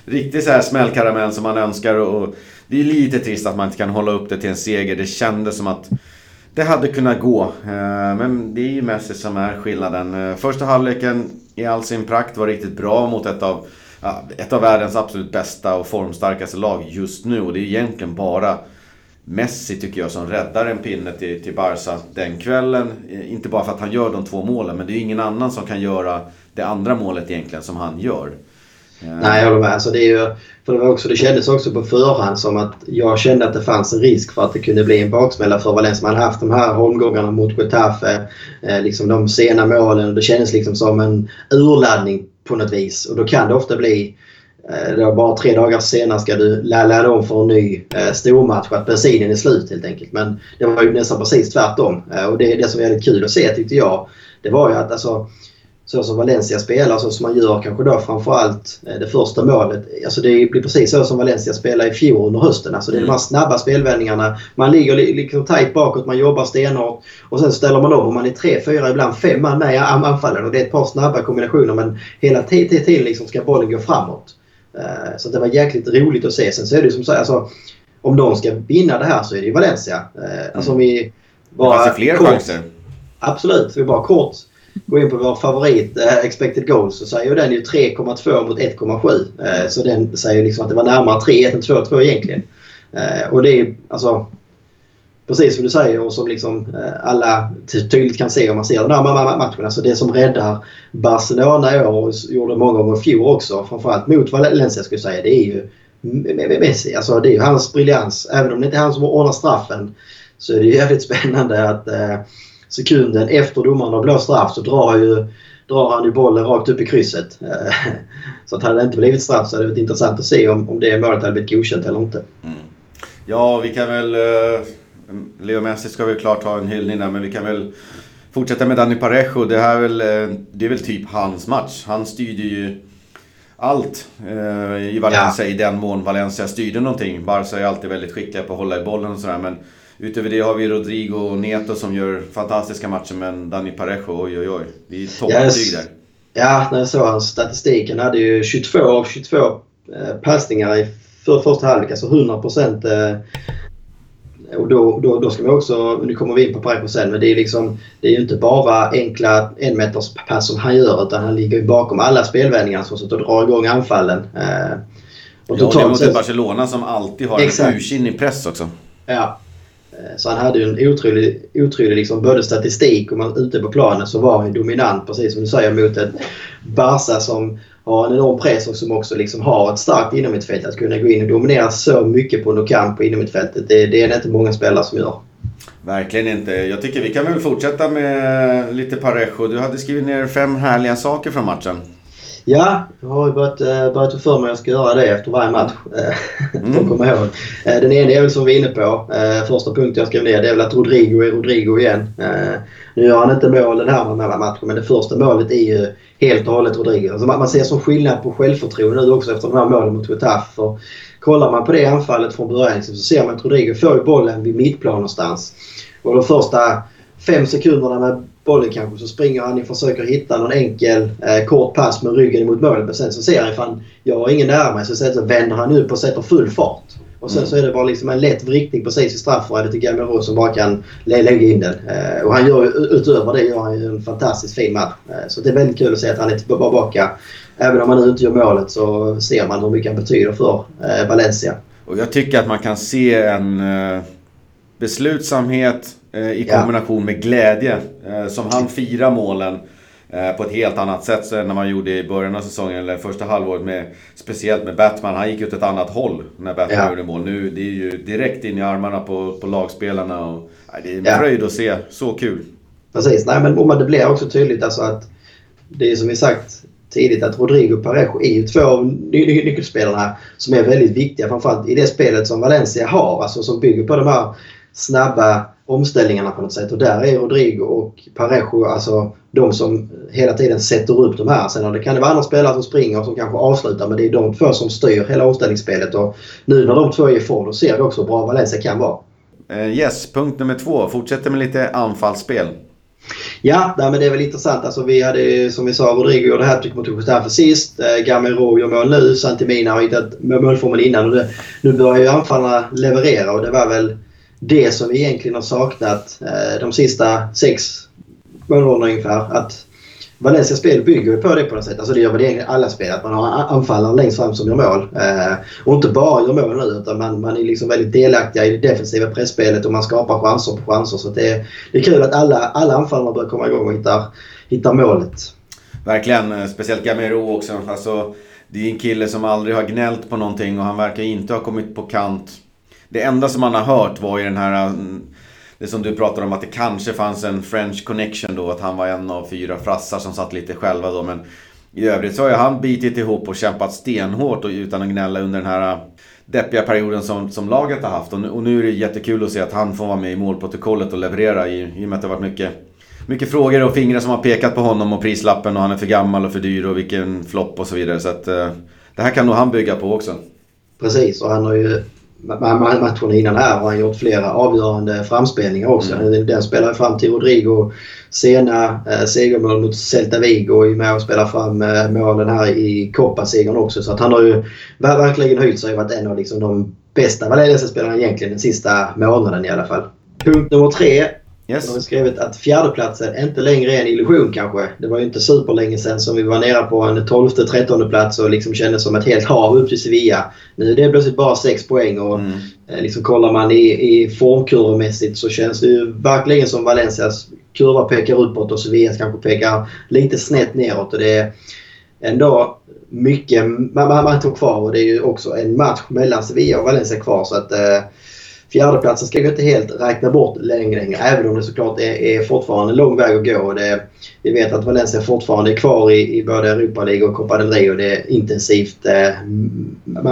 Riktig så här smällkaramell som man önskar och det är lite trist att man inte kan hålla upp det till en seger. Det kändes som att det hade kunnat gå. Eh, men det är ju Messi som är skillnaden. Eh, första halvleken i all sin prakt var riktigt bra mot ett av, ett av världens absolut bästa och formstarkaste lag just nu. Och det är egentligen bara Messi tycker jag som räddar en pinne till, till Barca den kvällen. Eh, inte bara för att han gör de två målen, men det är ju ingen annan som kan göra det andra målet egentligen som han gör. Nej, jag håller med. Alltså det, är ju, för det, var också, det kändes också på förhand som att jag kände att det fanns en risk för att det kunde bli en baksmälla för Valencia. Man har haft de här omgångarna mot Getafe, eh, liksom de sena målen och det kändes liksom som en urladdning på något vis. Och då kan det ofta bli Eh, det var bara tre dagar senare ska du ladda om för en ny eh, stormatch. Att bensinen är slut helt enkelt. Men det var ju nästan precis tvärtom. Eh, och det, det som var väldigt kul att se tyckte jag. Det var ju att alltså, så som Valencia spelar, så som man gör kanske då framförallt eh, det första målet. Alltså det blir precis så som Valencia spelade i fjol under hösten. Alltså det är de här snabba spelvändningarna. Man ligger liksom tajt bakåt, man jobbar stenhårt och sen ställer man om och man är tre, fyra, ibland fem man med i anfallen. Och det är ett par snabba kombinationer men hela tiden liksom ska bollen gå framåt. Eh, så det var jäkligt roligt att se. Sen så är det som sagt, alltså, om de ska vinna det här så är det ju Valencia. Eh, alltså om vi bara... Det fanns ju fler kort, chanser. Absolut. Vi bara kort går in på vår favorit eh, expected goals så säger den ju 3,2 mot 1,7. Eh, så den säger liksom att det var närmare 3-1 än 2-2 egentligen. Eh, och det är alltså precis som du säger och som liksom eh, alla tydligt kan se om man ser den här matchen. Alltså det som räddar Barcelona i år och gjorde många gånger i fjol också, framförallt mot Valencia skulle jag säga, det är ju Messi. Alltså det är ju hans briljans. Även om det inte är han som ordnar straffen så är det ju jävligt spännande att eh, sekunden efter domaren har blåst straff så drar, ju, drar han ju bollen rakt upp i krysset. Eh, så att hade det inte blivit straff så hade det varit intressant att se om, om det målet hade blivit godkänt eller inte. Mm. Ja, vi kan väl... Uh Leo Messi ska väl klart ha en hyllning där, men vi kan väl fortsätta med Dani Parejo. Det, här är väl, eh, det är väl typ hans match. Han styrde ju allt eh, i Valencia ja. i den mån Valencia styrde någonting. Barca är alltid väldigt skickliga på att hålla i bollen och sådär. Men utöver det har vi Rodrigo och Neto som gör fantastiska matcher. Men Dani Parejo, oj oj oj. Det är toppbetyg där. Ja, när jag såg hans statistik. Han hade ju 22 av 22 eh, passningar i för första halvlek. Alltså 100 procent eh, och då, då, då ska vi också, nu kommer vi in på Parejo sen, men det är, liksom, det är ju inte bara enkla enmeters pass som han gör utan han ligger ju bakom alla spelvändningar som så att drar igång anfallen. Eh, och ja, det är mot ett Barcelona som alltid har exakt. en ursinnig press också. Ja. Eh, så han hade ju en otrolig, otrolig liksom, både statistik och man, ute på planen så var han dominant precis som du säger mot ett Barca som har en enorm press och som också liksom har ett starkt inomhusfält. Att kunna gå in och dominera så mycket på Nokamp på inomhusfältet, det, det är det inte många spelare som gör. Verkligen inte. Jag tycker vi kan väl fortsätta med lite Parejo. Du hade skrivit ner fem härliga saker från matchen. Ja, jag har ju börjat, äh, börjat för mig att jag ska göra det efter varje match. Äh, mm. att komma ihåg. Äh, den ena är väl som vi är inne på. Första punkten jag skrev ner det är väl att Rodrigo är Rodrigo igen. nu gör han inte mål den här matchen men det första målet är ju helt och hållet Rodrigo. Alltså man, ser som skillnad på självförtroende nu också efter de här målen mot Getafe. Kollar man på det anfallet från början så ser man att Rodrigo får bollen vid mittplan någonstans. Och de första fem sekunderna med bollen kanske så springer han och försöker hitta någon enkel eh, kort pass med ryggen mot målet. Men sen så ser han fan jag har ingen nära mig. Så sen så vänder han upp och sätter full fart. Och sen mm. så är det bara liksom en lätt vrickning precis i straffområdet till Gamero som bara kan lägga in den. Eh, och han gör utöver det gör han en fantastiskt fin match. Eh, så det är väldigt kul att se att han är tillbaka. Även om han nu inte gör målet så ser man hur mycket han betyder för eh, Valencia. Och jag tycker att man kan se en eh, beslutsamhet i kombination med glädje. Eh, som han firar målen Eh, på ett helt annat sätt än när man gjorde i början av säsongen, eller första halvåret. Med, speciellt med Batman. Han gick åt ett annat håll när Batman ja. gjorde mål. Nu det är ju direkt in i armarna på, på lagspelarna. Och, nej, det är en ja. fröjd att se. Så kul. Precis. Nej, men det blir också tydligt alltså att det är som vi sagt tidigt att Rodrigo Parejo är ju två av ny nyckelspelarna som är väldigt viktiga. Framförallt i det spelet som Valencia har. Alltså som bygger på de här snabba omställningarna på något sätt. Och där är Rodrigo och Parejo alltså de som hela tiden sätter upp de här. Sen det kan det vara andra spelare som springer och som kanske avslutar men det är de två som styr hela omställningsspelet. Och nu när de två är i form då ser vi också hur bra Valencia kan vara. Uh, yes, punkt nummer två. Fortsätter med lite anfallsspel. Ja, nej, men det är väl intressant. Alltså, vi hade som vi sa, Rodrigo gjorde hattrick mot Gustafsson sist. Eh, Gamero gör mål nu. Santimina har hittat målformen innan. Och det, nu börjar ju anfallarna leverera och det var väl det som vi egentligen har saknat eh, de sista sex månaderna ungefär. Att Valencias spel bygger ju på det på något sätt. Alltså det gör väl egentligen alla spel. Att man har anfallare längst fram som gör mål. Eh, och inte bara gör mål nu utan man, man är liksom väldigt delaktiga i det defensiva pressspelet och man skapar chanser på chanser. Så det, det är kul att alla, alla anfallarna börjar komma igång och hittar, hittar målet. Verkligen. Eh, speciellt Gamero också. Alltså, det är en kille som aldrig har gnällt på någonting och han verkar inte ha kommit på kant det enda som man har hört var ju den här... Mm, det som du pratade om att det kanske fanns en French connection då. Att han var en av fyra frassar som satt lite själva då. Men i övrigt så har ju han bitit ihop och kämpat stenhårt och utan att gnälla under den här äh, deppiga perioden som, som laget har haft. Och nu, och nu är det jättekul att se att han får vara med i målprotokollet och leverera i, i och med att det har varit mycket, mycket frågor och fingrar som har pekat på honom och prislappen och han är för gammal och för dyr och vilken flopp och så vidare. Så att eh, det här kan nog han bygga på också. Precis och han har ju matchen innan här har han gjort flera avgörande framspelningar också. Mm. Den spelar fram till Rodrigo sena eh, segermål mot Celta Vigo och är med och spelar fram eh, målen här i Copa-segern också. Så att han har ju verkligen höjt sig och varit en av liksom, de bästa Valencia-spelarna egentligen den sista månaden i alla fall. Punkt nummer tre Yes. De har skrivit att fjärdeplatsen inte längre är en illusion kanske. Det var ju inte superlänge sedan som vi var nere på en 12-13 plats och liksom kändes som ett helt hav upp till Sevilla. Nu är det plötsligt bara 6 poäng och mm. Eh, liksom kollar man i, i formkurvemässigt så känns det ju verkligen som Valencias kurva pekar uppåt och Sevillas kanske pekar lite snett neråt. Och det är ändå mycket matcher kvar och det är ju också en match mellan Sevilla och Valencia kvar. så att eh, Fjärdeplatsen ska vi inte helt räkna bort längre, längre även om det såklart är, är fortfarande en lång väg att gå. Det, vi vet att Valencia fortfarande är kvar i, i både Europa League och Copa del Rey och det är intensivt eh,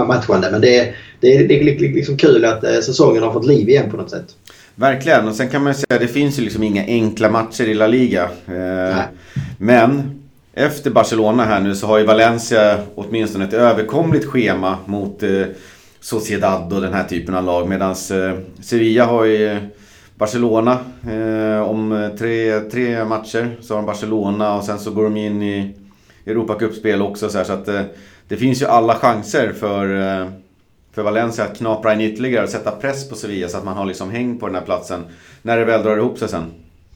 matchande. Men det, det, det är liksom kul att eh, säsongen har fått liv igen på något sätt. Verkligen, och sen kan man säga att det finns ju liksom inga enkla matcher i La Liga. Eh, men efter Barcelona här nu så har ju Valencia åtminstone ett överkomligt schema mot eh, Sociedad och den här typen av lag. Medan eh, Sevilla har ju eh, Barcelona eh, om eh, tre, tre matcher. Så har de Barcelona och sen så går de in i Europacupspel också. Så, här, så att eh, det finns ju alla chanser för, eh, för Valencia att knapra in ytterligare och sätta press på Sevilla så att man har liksom häng på den här platsen när det väl drar ihop sig sen.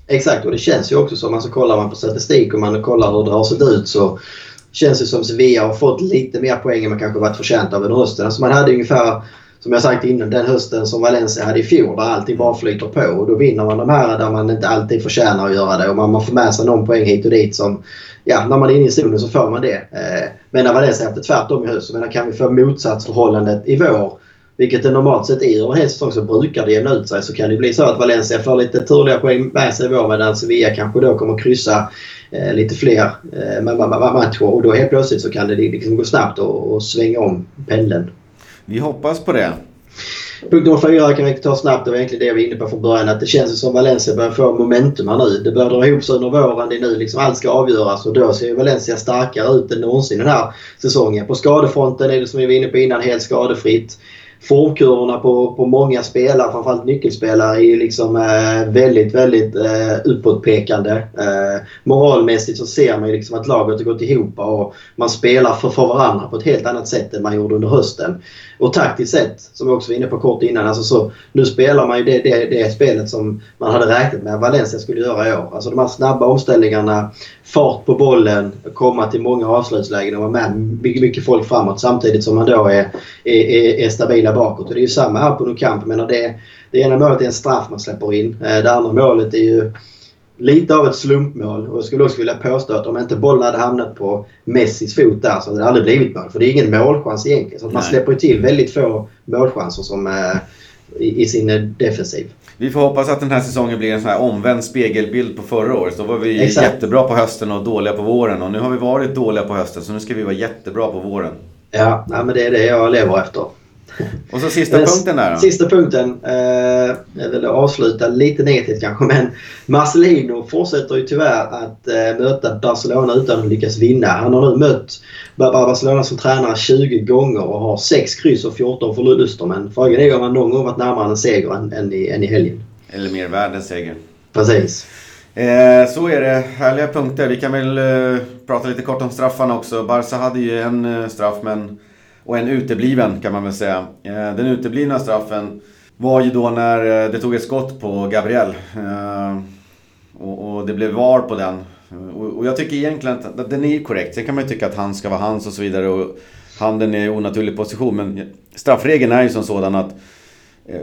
Exakt och det känns ju också som, alltså kollar man på statistik och man kollar hur det har sett ut så känns det som Sevilla har fått lite mer poäng än man kanske varit förtjänt av under hösten. Alltså man hade ungefär, som jag sagt innan, den hösten som Valencia hade i fjol där allting bara flyter på. Och då vinner man de här där man inte alltid förtjänar att göra det och man, får med sig någon poäng hit och dit som, ja, när man är inne i zonen så får man det. Eh, men när Valencia haft det tvärtom i höst, menar, kan vi få motsatsförhållandet i vår vilket det normalt sett är över en hel säsong så brukar det jämna ut sig. Så kan det bli så att Valencia får lite turliga poäng med sig i vår medan Sevilla kanske då kommer kryssa lite fler eh, matcher. Och då helt plötsligt så kan det liksom gå snabbt och, och svänga om pendeln. Vi hoppas på det. Punkt nummer fyra kan vi ta snabbt. Det var egentligen det jag var inne på från början. Att det känns som Valencia börjar få momentum här nu. Det börjar dra ihop sig under våren. Det är nu liksom allt ska avgöras och då ser Valencia starkare ut än någonsin den här säsongen. På skadefronten är det som vi var inne på innan helt skadefritt formkurvorna på, på många spelare, framförallt nyckelspelare, är liksom eh, väldigt, väldigt eh, uppåtpekande. Eh, moralmässigt så ser man ju liksom att laget har gått ihop och man spelar för, för varandra på ett helt annat sätt än man gjorde under hösten. Och taktiskt sett, som vi också var inne på kort innan, alltså så, nu spelar man ju det, det, det spelet som man hade räknat med att Valencia skulle göra i år. Alltså de här snabba omställningarna, fart på bollen, komma till många avslutslägen och vara med mycket, mycket folk framåt samtidigt som man då är, är, är stabila bakåt. Och det är ju samma här på Nou Camp. det, det ena målet är en straff man släpper in. Eh, det andra målet är ju lite av ett slumpmål. Och jag skulle också vilja påstå att om inte bollen hade hamnat på Messis fot där så hade det aldrig blivit mål. För det är ingen målchans egentligen. Så man släpper till väldigt få målchanser som, eh, i, i, sin eh, defensiv. Vi får hoppas att den här säsongen blir en sån här omvänd spegelbild på förra året. Då var vi Exakt. jättebra på hösten och dåliga på våren. Och nu har vi varit dåliga på hösten så nu ska vi vara jättebra på våren. Ja, nej, men det är det jag lever efter. Och så sista punkten där då? Sista punkten. Eh, jag vill avsluta lite negativt kanske men Marcelino fortsätter ju tyvärr att eh, möta Barcelona utan att lyckas vinna. Han har nu mött Barcelona som tränare 20 gånger och har 6 kryss och 14 förluster. Men frågan är om han någon gång varit närmare en seger än, än, i, än i helgen. Eller mer värd en seger. Precis. Eh, så är det. Härliga punkter. Vi kan väl eh, prata lite kort om straffarna också. Barca hade ju en eh, straff men och en utebliven kan man väl säga. Eh, den uteblivna straffen var ju då när eh, det tog ett skott på Gabriel. Eh, och det blev VAR på den. Och jag tycker egentligen att den är korrekt. Sen kan man ju tycka att han ska vara hans och så vidare. Och handen är i onaturlig position. Men straffregeln är ju som sådan att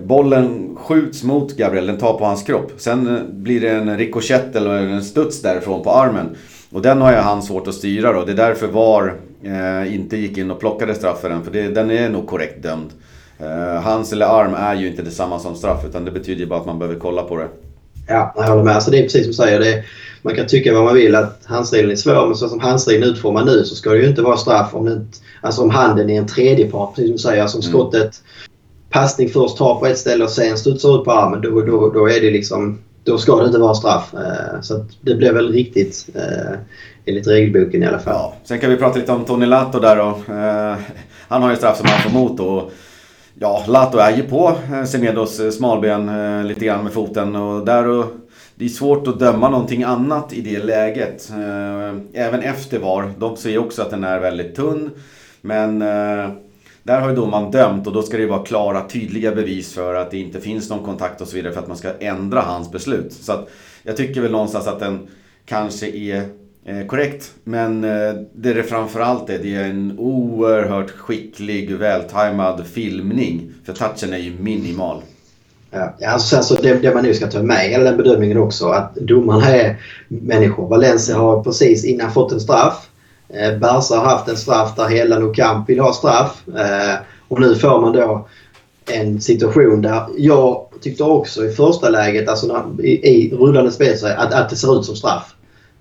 Bollen skjuts mot Gabriel, den tar på hans kropp. Sen blir det en rikoschett eller en studs därifrån på armen. Och den har ju han svårt att styra då. Det är därför VAR eh, inte gick in och plockade straff för det, den är nog korrekt dömd. Eh, hands eller arm är ju inte detsamma som straff utan det betyder ju bara att man behöver kolla på det. Ja, jag håller med. Alltså det är precis som du säger. Det, man kan tycka vad man vill att handsregeln är svår men så som handsregeln är utformad nu så ska det ju inte vara straff om, det, alltså om handen är en tredje part, precis som du säger. Alltså om mm. skottet, passning först tar på ett ställe och sen studsar ut på armen då, då, då är det liksom då ska det inte vara straff. Eh, så det blev väl riktigt eh, enligt regelboken i alla fall. Ja. Sen kan vi prata lite om Tony Lato där då. Eh, han har ju straff som han får emot och Ja, Lato är ju på Semedos smalben lite grann med foten och där och det är svårt att döma någonting annat i det läget. Även efter VAR. De ser också att den är väldigt tunn. Men där har ju domaren dömt och då ska det ju vara klara, tydliga bevis för att det inte finns någon kontakt och så vidare för att man ska ändra hans beslut. Så att jag tycker väl någonstans att den kanske är eh, korrekt. Men det det det framförallt är, det är en oerhört skicklig, vältajmad filmning. För touchen är ju minimal. Ja, alltså, alltså det, det, man nu ska ta med i hela den bedömningen också att domarna är människor. Valencia har precis innan fått en straff. Eh, Barca har haft en straff där hela och Camp vill ha straff. Eh, och nu får man då en situation där jag tyckte också i första läget, alltså när, i, i rullande spel, att, att det ser ut som straff.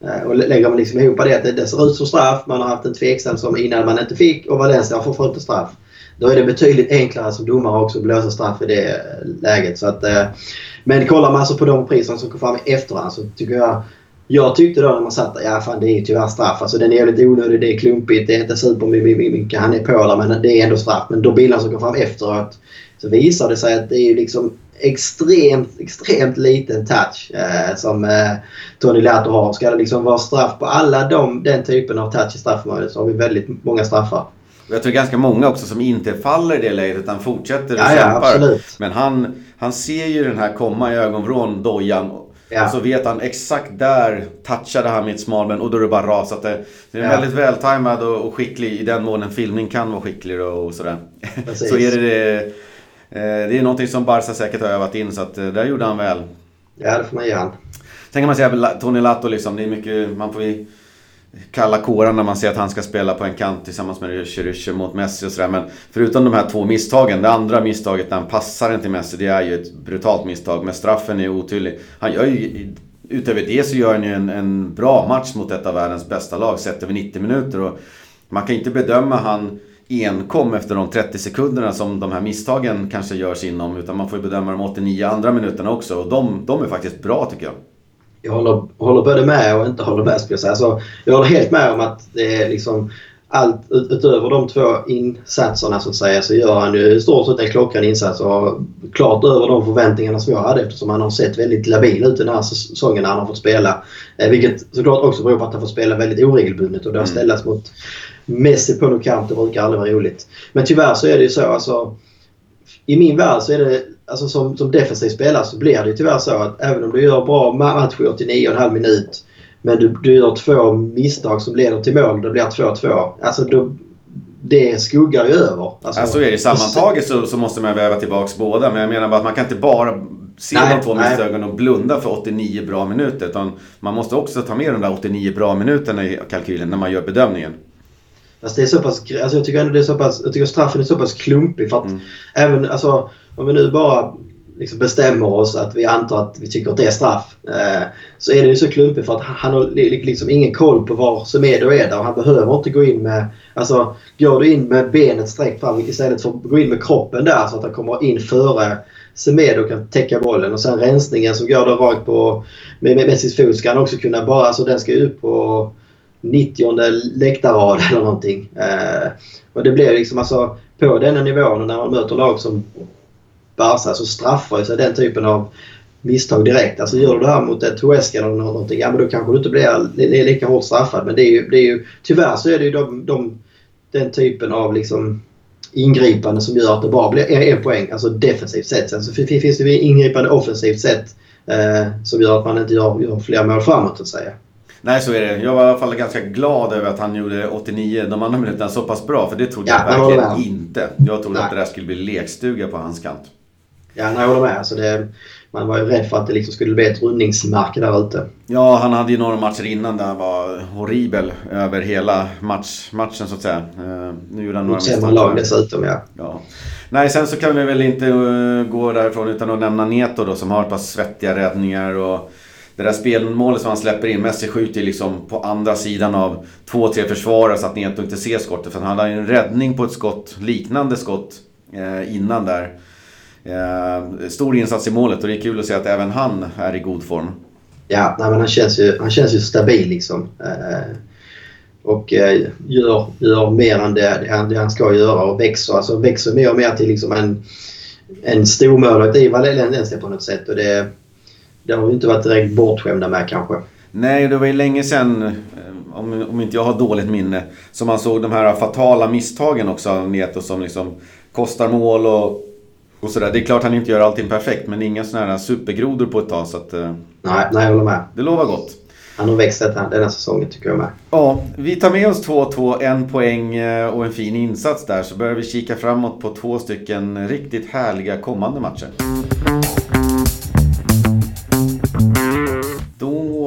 Eh, och lägger man liksom ihop det att det, det ser ut som straff, man har haft en tveksam som innan man inte fick och Valencia har fortfarande straff. Då är det betydligt enklare som domare också att blåsa straff i det läget. Så att, men kollar man alltså på de priserna som kom fram i efterhand så tycker jag jag tyckte då när man satt ja fan det är ju tyvärr straff. Alltså den är jävligt onödig, det är klumpigt, det är inte supermycket han är på där men det är ändå straff. Men de bilderna som kom fram efteråt så visar det sig att det är liksom extremt, extremt liten touch eh, som eh, Tony Lato har. Ska det liksom vara straff på alla de, den typen av touch i straffområdet så har vi väldigt många straffar. Jag tror ganska många också som inte faller i det läget utan fortsätter och ja, kämpar. Ja, Men han, han ser ju den här komma i ögonvrån, dojan Ja. Och så vet han exakt där touchade han mitt smalben och då är det bara rasat. Det är ja. väldigt vältajmad och, och, skicklig i den mån en filmning kan vara skicklig och sådär. så är det, det, eh, det är någonting som Barca säkert har övat in så att eh, där gjorde han väl. Ja, det får man ge han. Sen kan man säga Tony Latto liksom, det är mycket, man får ju kalla kårar när man ser att han ska spela på en kant tillsammans med Chirusche mot Messi och sådär. Men förutom de här två misstagen. Det andra misstaget när han passar den till Messi, det är ju ett brutalt misstag. Men straffen är otydlig. Han gör ju, utöver det så gör han ju en, en bra match mot ett av världens bästa lag sett över 90 minuter. Och man kan inte bedöma han enkom efter de 30 sekunderna som de här misstagen kanske görs inom. Utan man får ju bedöma de 89 andra minuterna också. Och de, de är faktiskt bra tycker jag jag håller, håller både med och inte håller med skulle jag säga. Alltså, jag håller helt med om att det är liksom allt utöver de två insatserna så att säga så gör han ju i stort sett en klockren insats och klart över de förväntningarna som jag hade eftersom han har sett väldigt labil ut den här säsongen när han har fått spela. Eh, vilket såklart också beror på att han får spela väldigt oregelbundet och det har mm. ställts mot Messi på något kamp. Det brukar aldrig vara roligt. Men tyvärr så är det ju så alltså. I min värld så är det alltså som, som defensiv spelare så blir det tyvärr så att även om du gör bra matcher i 89,5 minut men du, du gör två misstag som leder till mål, det blir 2-2. Alltså då, det skuggar ju över. Alltså, alltså är det sammantaget så, så måste man väva tillbaka båda. Men jag menar bara att man kan inte bara se nej, de två misstagen och blunda för 89 bra minuter. Utan man måste också ta med de där 89 bra minuterna i kalkylen när man gör bedömningen. Alltså det är så pass, alltså jag tycker ändå det är så pass, jag tycker straffen är så pass klumpig för att mm. även, alltså om vi nu bara liksom bestämmer oss att vi antar att vi tycker att det är straff. Eh, så är det ju så klumpigt för att han har liksom ingen koll på var Semedo är där och han behöver inte gå in med... Alltså, går du in med benet sträckt fram istället för att gå in med kroppen där så att han kommer in före Semedo kan täcka bollen och sen rensningen som går då rakt på med, Messis fot ska han också kunna bara... Alltså den ska ju upp på 90 läktarrad eller någonting. Eh, och det blir liksom alltså på denna nivån när man möter lag som Barca så straffar ju sig den typen av misstag direkt. Alltså gör du det här mot ett Huesca eller någonting, ja men då kanske du inte blir lika hårt straffad. Men det är ju, det är ju tyvärr så är det ju de, de, den typen av liksom ingripande som gör att det bara blir en poäng, alltså defensivt sett. Sen så finns det ju ingripande offensivt sett eh, som gör att man inte gör, gör fler mål framåt så att säga. Nej, så är det. Jag var i alla fall ganska glad över att han gjorde 89, de andra minuterna, så pass bra. För det trodde ja, jag verkligen inte. Jag trodde Nej. att det där skulle bli lekstuga på hans kant. Ja, jag håller med. Alltså det, man var ju rädd för att det liksom skulle bli ett rundningsmärke där ute. Ja, han hade ju några matcher innan där han var horribel över hela match, matchen så att säga. Uh, nu gjorde han några misstag. lag dessutom, ja. ja. Nej, sen så kan vi väl inte uh, gå därifrån utan att nämna Neto då som har ett par svettiga räddningar och det där spelmålet som han släpper in, Messi skjuter ju liksom på andra sidan av två, tre försvarare så att Neto inte ser skottet. För han hade en räddning på ett skott, liknande skott, eh, innan där. Eh, stor insats i målet och det är kul att se att även han är i god form. Ja, nej, men han, känns ju, han känns ju stabil liksom. Eh, och eh, gör, gör mer än det, det, han, det han ska göra och växer, alltså växer mer och mer till liksom en, en stormålvakt i Valencia på något sätt. Och det, det har vi inte varit direkt bortskämda med kanske. Nej, det var ju länge sedan, eh, om, om inte jag har dåligt minne, som man såg de här fatala misstagen också av Neto som liksom kostar mål och, och sådär. Det är klart han inte gör allting perfekt, men inga sådana här supergrodor på ett tag. Så att, nej, nej, jag håller med. Det lovar gott. Han har växt den här säsongen tycker jag med. Ja, vi tar med oss 2-2, en poäng eh, och en fin insats där. Så börjar vi kika framåt på två stycken riktigt härliga kommande matcher.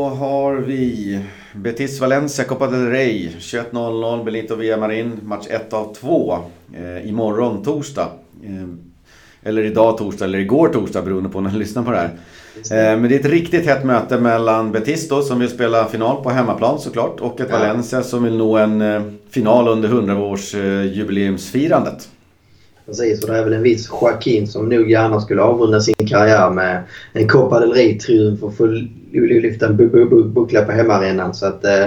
Då har vi Betis Valencia Copa del Rey 21.00 Benito Villamarin match 1 av 2 eh, imorgon torsdag. Eh, eller idag torsdag eller igår torsdag beroende på när ni lyssnar på det här. Eh, men det är ett riktigt hett möte mellan Betis då, som vill spela final på hemmaplan såklart och ett ja. Valencia som vill nå en eh, final under 100-årsjubileumsfirandet. Precis, och det är väl en viss Joaquin som nog gärna skulle avrunda sin karriär med en Copa del Rey-triumf och få lyfta en buckla på hemmaarenan. Så att eh,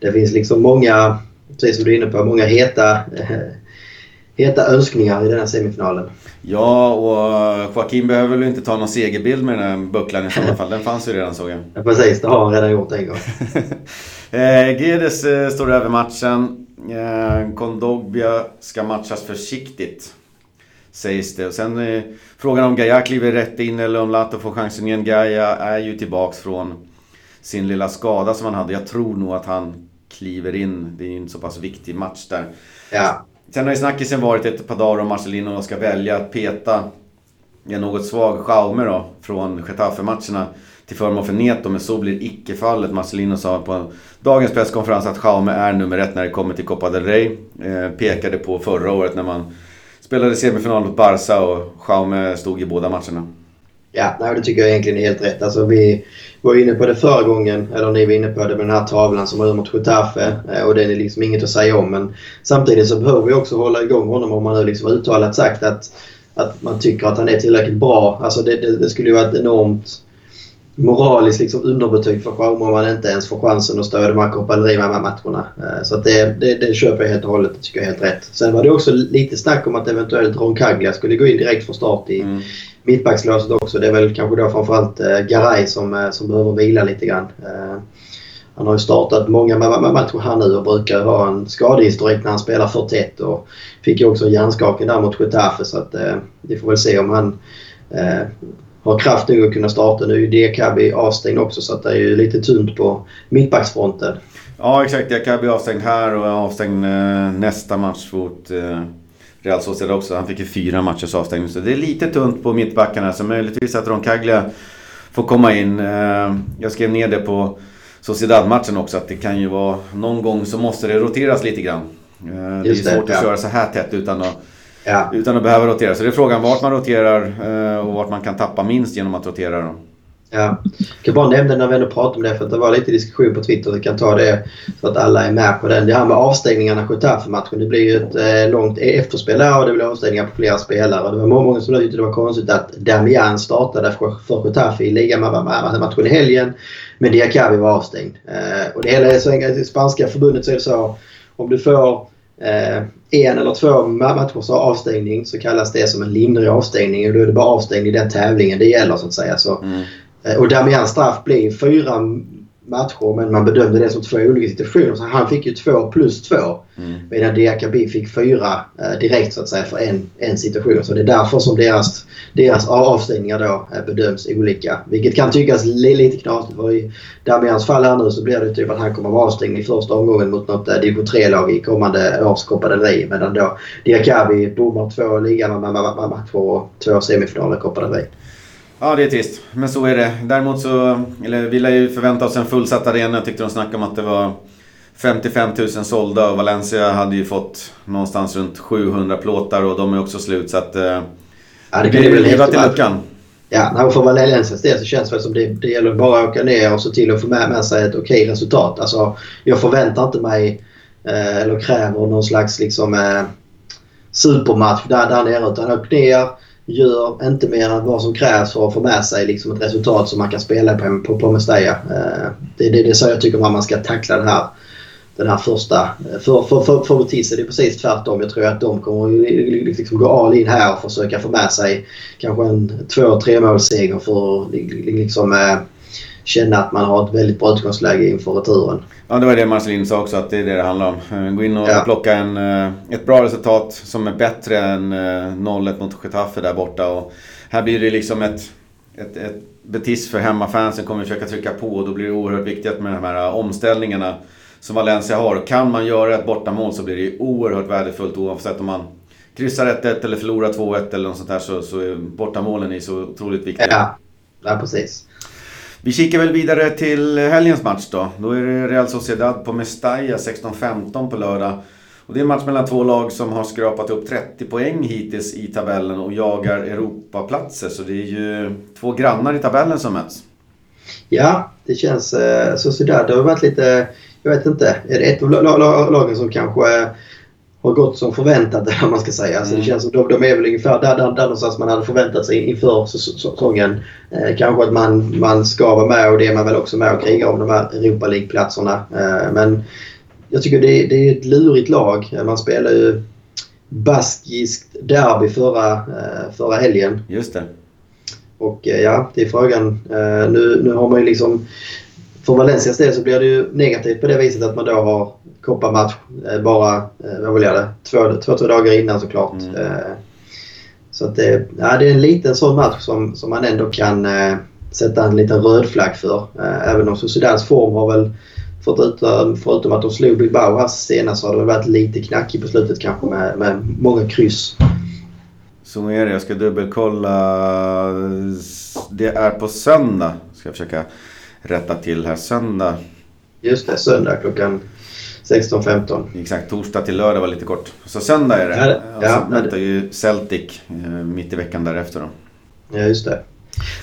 det finns liksom många, precis som du är inne på, många heta, heta önskningar i den här semifinalen. Ja, och Joaquin behöver väl inte ta någon segerbild med den här bucklan i sådana fall. Den fanns ju redan såg jag. Ja, precis, det har han redan gjort en gång. eh, Gedes eh, står över matchen. Eh, Kondogbia ska matchas försiktigt. Sägs det. Och sen eh, frågan om Gaia kliver rätt in eller om Lato får chansen igen. Gaia är ju tillbaks från sin lilla skada som han hade. Jag tror nog att han kliver in. Det är ju en så pass viktig match där. Ja. Sen har ju snackisen varit ett par dagar om Marcelino ska välja att peta en något svag Jaume då från Getafe-matcherna till förmån för Neto, men så blir icke fallet. Marcelino sa på dagens presskonferens att Jaume är nummer ett när det kommer till Copa del Rey. Eh, pekade på förra året när man spelade semifinal mot Barca och Jaume stod i båda matcherna. Ja, nej, det tycker jag egentligen är helt rätt. Alltså, vi var inne på det förra gången, eller ni var inne på det med den här tavlan som var mot Getafe. Eh, och det är liksom inget att säga om. Men samtidigt så behöver vi också hålla igång honom om man nu liksom uttalat sagt att, att man tycker att han är tillräckligt bra. Alltså det, det, det skulle ju vara ett enormt moraliskt liksom underbetyg för Jaume om man inte ens får chansen att stå i de här Copa matcherna. Eh, så det, det, det köper jag helt och hållet. Det tycker jag är helt rätt. Sen var det också lite snack om att eventuellt Roncaglia skulle gå in direkt från start i mm. mittbackslåset också. Det är väl kanske då framförallt eh, Garay som, eh, som behöver vila lite grann. Han har ju startat många matcher här nu och brukar ha en skadehistorik när han spelar för tätt och fick ju också en hjärnskakning där mot Getafe så att vi får väl se om han har kraft nog att kunna starta. Nu är ju Diakabi avstängd också så att det är ju lite tunt på mittbacksfronten. Ja exakt, Diakabi är avstängd här och är avstängd eh, nästa match mot eh, Real Sociedad också. Han fick ju fyra matchers avstängning. Så det är lite tunt på mittbackarna så möjligtvis att Roncaglia får komma in. Eh, jag skrev ner det på Sociedad-matchen också att det kan ju vara någon gång så måste det roteras lite grann. Det är svårt det, ja. att köra så här tätt utan att Ja. Utan att behöva rotera. Så det är frågan vart man roterar eh, och vart man kan tappa minst genom att rotera. Då. Ja. Jag kan bara nämna när vi ändå pratar om det för att det var lite diskussion på Twitter. Vi kan ta det så att alla är med på den. Det här med avstängningarna Getafe-matchen. Det blir ju ett eh, långt efterspel där och det blir avstängningar på flera spelare. Det var många som tyckte det var konstigt att Damian startade för, Getafe i ligamatchen i helgen. Men Diakavi var avstängd. Eh, och det hela är så enkelt. I spanska förbundet så är det så om du får en eller två matchers avstängning så kallas det som en lindrig avstängning och då är det bara avstängning i den tävlingen det gäller så att säga. Så, mm. eh, och Damians straff blir fyra matcher men man bedömde det som två olika situationer. Så han fick ju två plus två. Mm. Medan Diakabi fick fyra eh, direkt så att säga för en, en situation. Så det är därför som deras, deras avstängningar då eh, bedöms olika. Vilket kan tyckas lite knasigt. För i Damians fall här nu så blir det typ att han kommer att vara avstängd i första omgången mot något eh, division 3-lag i kommande års Copa del Rey. Medan då Diakabi bommar två ligamatcher och två semifinaler i Copa del Rey. Ja, det är trist. Men så är det. Däremot så, eller vi lär ju förvänta oss en fullsatt arena. Jag tyckte de snackade om att det var 55 000 sålda och Valencia hade ju fått någonstans runt 700 plåtar och de är också slut så att... Eh, Ja, det, det blir leva till luckan. Ja, för Valencias del så känns det som det, det gäller bara att åka ner och se till att få med, med sig ett okej resultat. Alltså, jag förväntar inte mig eh, eller kräver någon slags liksom, eh, supermatch där, där nere. Utan åk ner, gör inte mer än vad som krävs för att få med sig liksom, ett resultat som man kan spela på, på, på Mestalla. Eh, det, det, det är så jag tycker man ska tackla den här den här första. För, för, för, för Betis är det precis tvärtom. Jag tror att de kommer liksom gå all in här och försöka få med sig kanske en två tre målsseger för att liksom, eh, känna att man har ett väldigt bra utgångsläge inför returen. Ja, det var det Marcelin sa också, att det är det det handlar om. Eh, gå in och ja. plocka en, eh, ett bra resultat som är bättre än 0-1 eh, mot Getafe där borta. Och här blir det liksom ett, ett, ett Betis för hemmafansen kommer försöka trycka på och då blir det oerhört viktigt med de här omställningarna som Valencia har. Kan man göra ett bortamål så blir det oerhört värdefullt oavsett om man kryssar 1-1 eller förlorar 2-1 eller något sånt där så, så är bortamålen är så otroligt viktiga. Ja, ja precis. Vi kikar väl vidare till helgens match då. Då är det Real Sociedad på Mestalla 16-15 på lördag. Och det är en match mellan två lag som har skrapat upp 30 poäng hittills i tabellen och jagar Europaplatser. Så det är ju två grannar i tabellen som möts. Ja, det känns... Eh, Sociedad det har varit lite jag vet inte. Är det ett av lagen som kanske har gått som förväntat eller man ska säga. Alltså, det mm. känns som de, de är väl ungefär där, där, där någonstans man hade förväntat sig inför säsongen. Eh, kanske att man, man ska vara med och det är man väl också med och kriga om de här Europa League-platserna. Eh, men jag tycker det, det är ett lurigt lag. Man spelar ju baskiskt derby förra, eh, förra helgen. Just det. Och eh, ja, det är frågan. Eh, nu, nu har man ju liksom för Valencias del så blir det ju negativt på det viset att man då har kopparmatch eh, bara, eh, vad vill jag det, två, två, tre dagar innan såklart. Mm. Eh, så att det, ja, det är en liten sån match som, som man ändå kan sätta en liten röd flagg för. Även om Sociedads form har väl förutom, förutom att de slog Bilbao här senast så har det väl varit lite knackigt på slutet kanske med, med många kryss. Så är det. Jag ska dubbelkolla. Det är på söndag. Ska jag försöka rätta till här söndag. Just det, söndag klockan 16.15. Exakt, torsdag till lördag var lite kort. Så söndag är det. Ja, och ja, väntar ju Celtic eh, mitt i veckan därefter då. Ja, just det.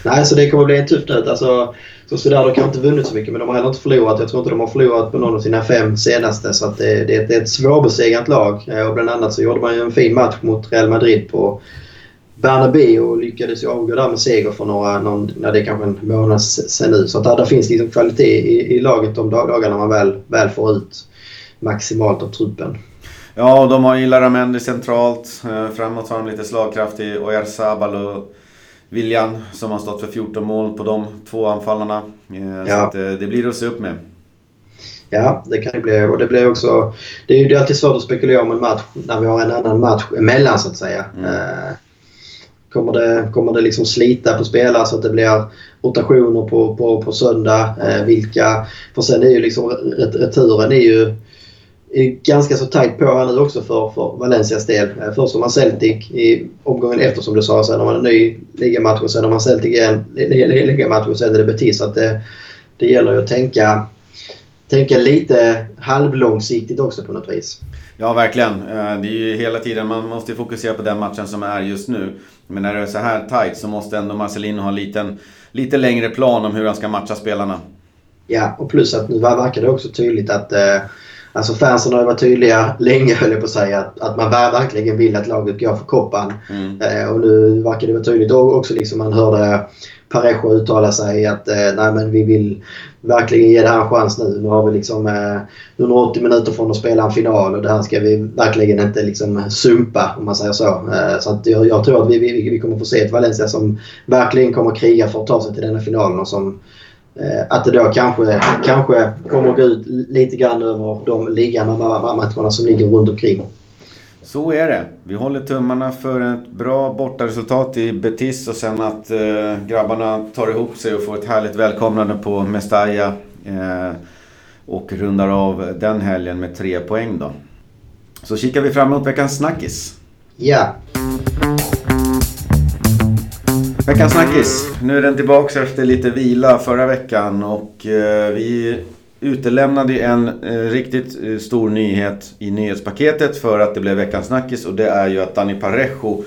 Nej, så det kommer bli en tuff nöt. Alltså, så sådär, de kanske inte vunnit så mycket men de har heller inte förlorat. Jag tror inte de har förlorat på någon av sina fem senaste. Så att det, det, det är ett svårbesegrat lag. Eh, och bland annat så gjorde man ju en fin match mot Real Madrid på Bernabéu lyckades ju avgå där med seger för några, någon, när det är kanske en månad sen nu. Så att där, finns liksom kvalitet i, i laget de dagarna man väl, väl får ut maximalt av truppen. Ja, de har ju Laramendi centralt. Eh, framåt har de lite slagkraftig Oyarzabal och William som har stått för 14 mål på de två anfallarna. Eh, så ja. att, eh, det blir att se upp med. Ja, det kan det bli. Och det blir också... Det är ju alltid svårt att spekulera om en match när vi har en annan match emellan så att säga. Mm. Kommer det, kommer det liksom slita på spelare så att det blir rotationer på, på, på söndag? Eh, vilka? För sen är ju liksom returen är ju är ganska så tajt på här nu också för, för Valencias del. Eh, först har man Celtic i omgången efter som du sa. Sen har man en ny ligamatch och sen har man Celtic igen ligamatch och sen är det Betis. Så att det, det gäller ju att tänka, tänka lite halvlångsiktigt också på något vis. Ja, verkligen. Eh, det är ju hela tiden, man måste fokusera på den matchen som är just nu. Men när det är så här tight så måste ändå Marcelino ha en liten, lite längre plan om hur han ska matcha spelarna. Ja, och plus att nu verkar det också tydligt att eh, Alltså fansen har varit tydliga länge höll jag på att säga att, att man verkligen vill att laget går för koppan. Mm. Eh, och nu verkar det vara tydligt också liksom man hörde Parejo uttala sig att eh, nej men vi vill verkligen ge det här en chans nu. Nu har vi liksom eh, 180 minuter från att spela en final och det här ska vi verkligen inte liksom sumpa om man säger så. Eh, så att jag, jag, tror att vi, vi, vi kommer få se ett Valencia som verkligen kommer kriga för att ta sig till denna finalen och som eh, att det då kanske, kanske kommer att gå ut lite grann över de ligamatcherna matcherna som ligger runt omkring. Så är det. Vi håller tummarna för ett bra bortaresultat i Betis och sen att eh, grabbarna tar ihop sig och får ett härligt välkomnande på Mestalla. Eh, och rundar av den helgen med tre poäng då. Så kikar vi fram emot veckans snackis. Ja. Veckans snackis. Nu är den tillbaka efter lite vila förra veckan och eh, vi utelämnade en eh, riktigt eh, stor nyhet i nyhetspaketet för att det blev veckans snackis och det är ju att Dani Parejo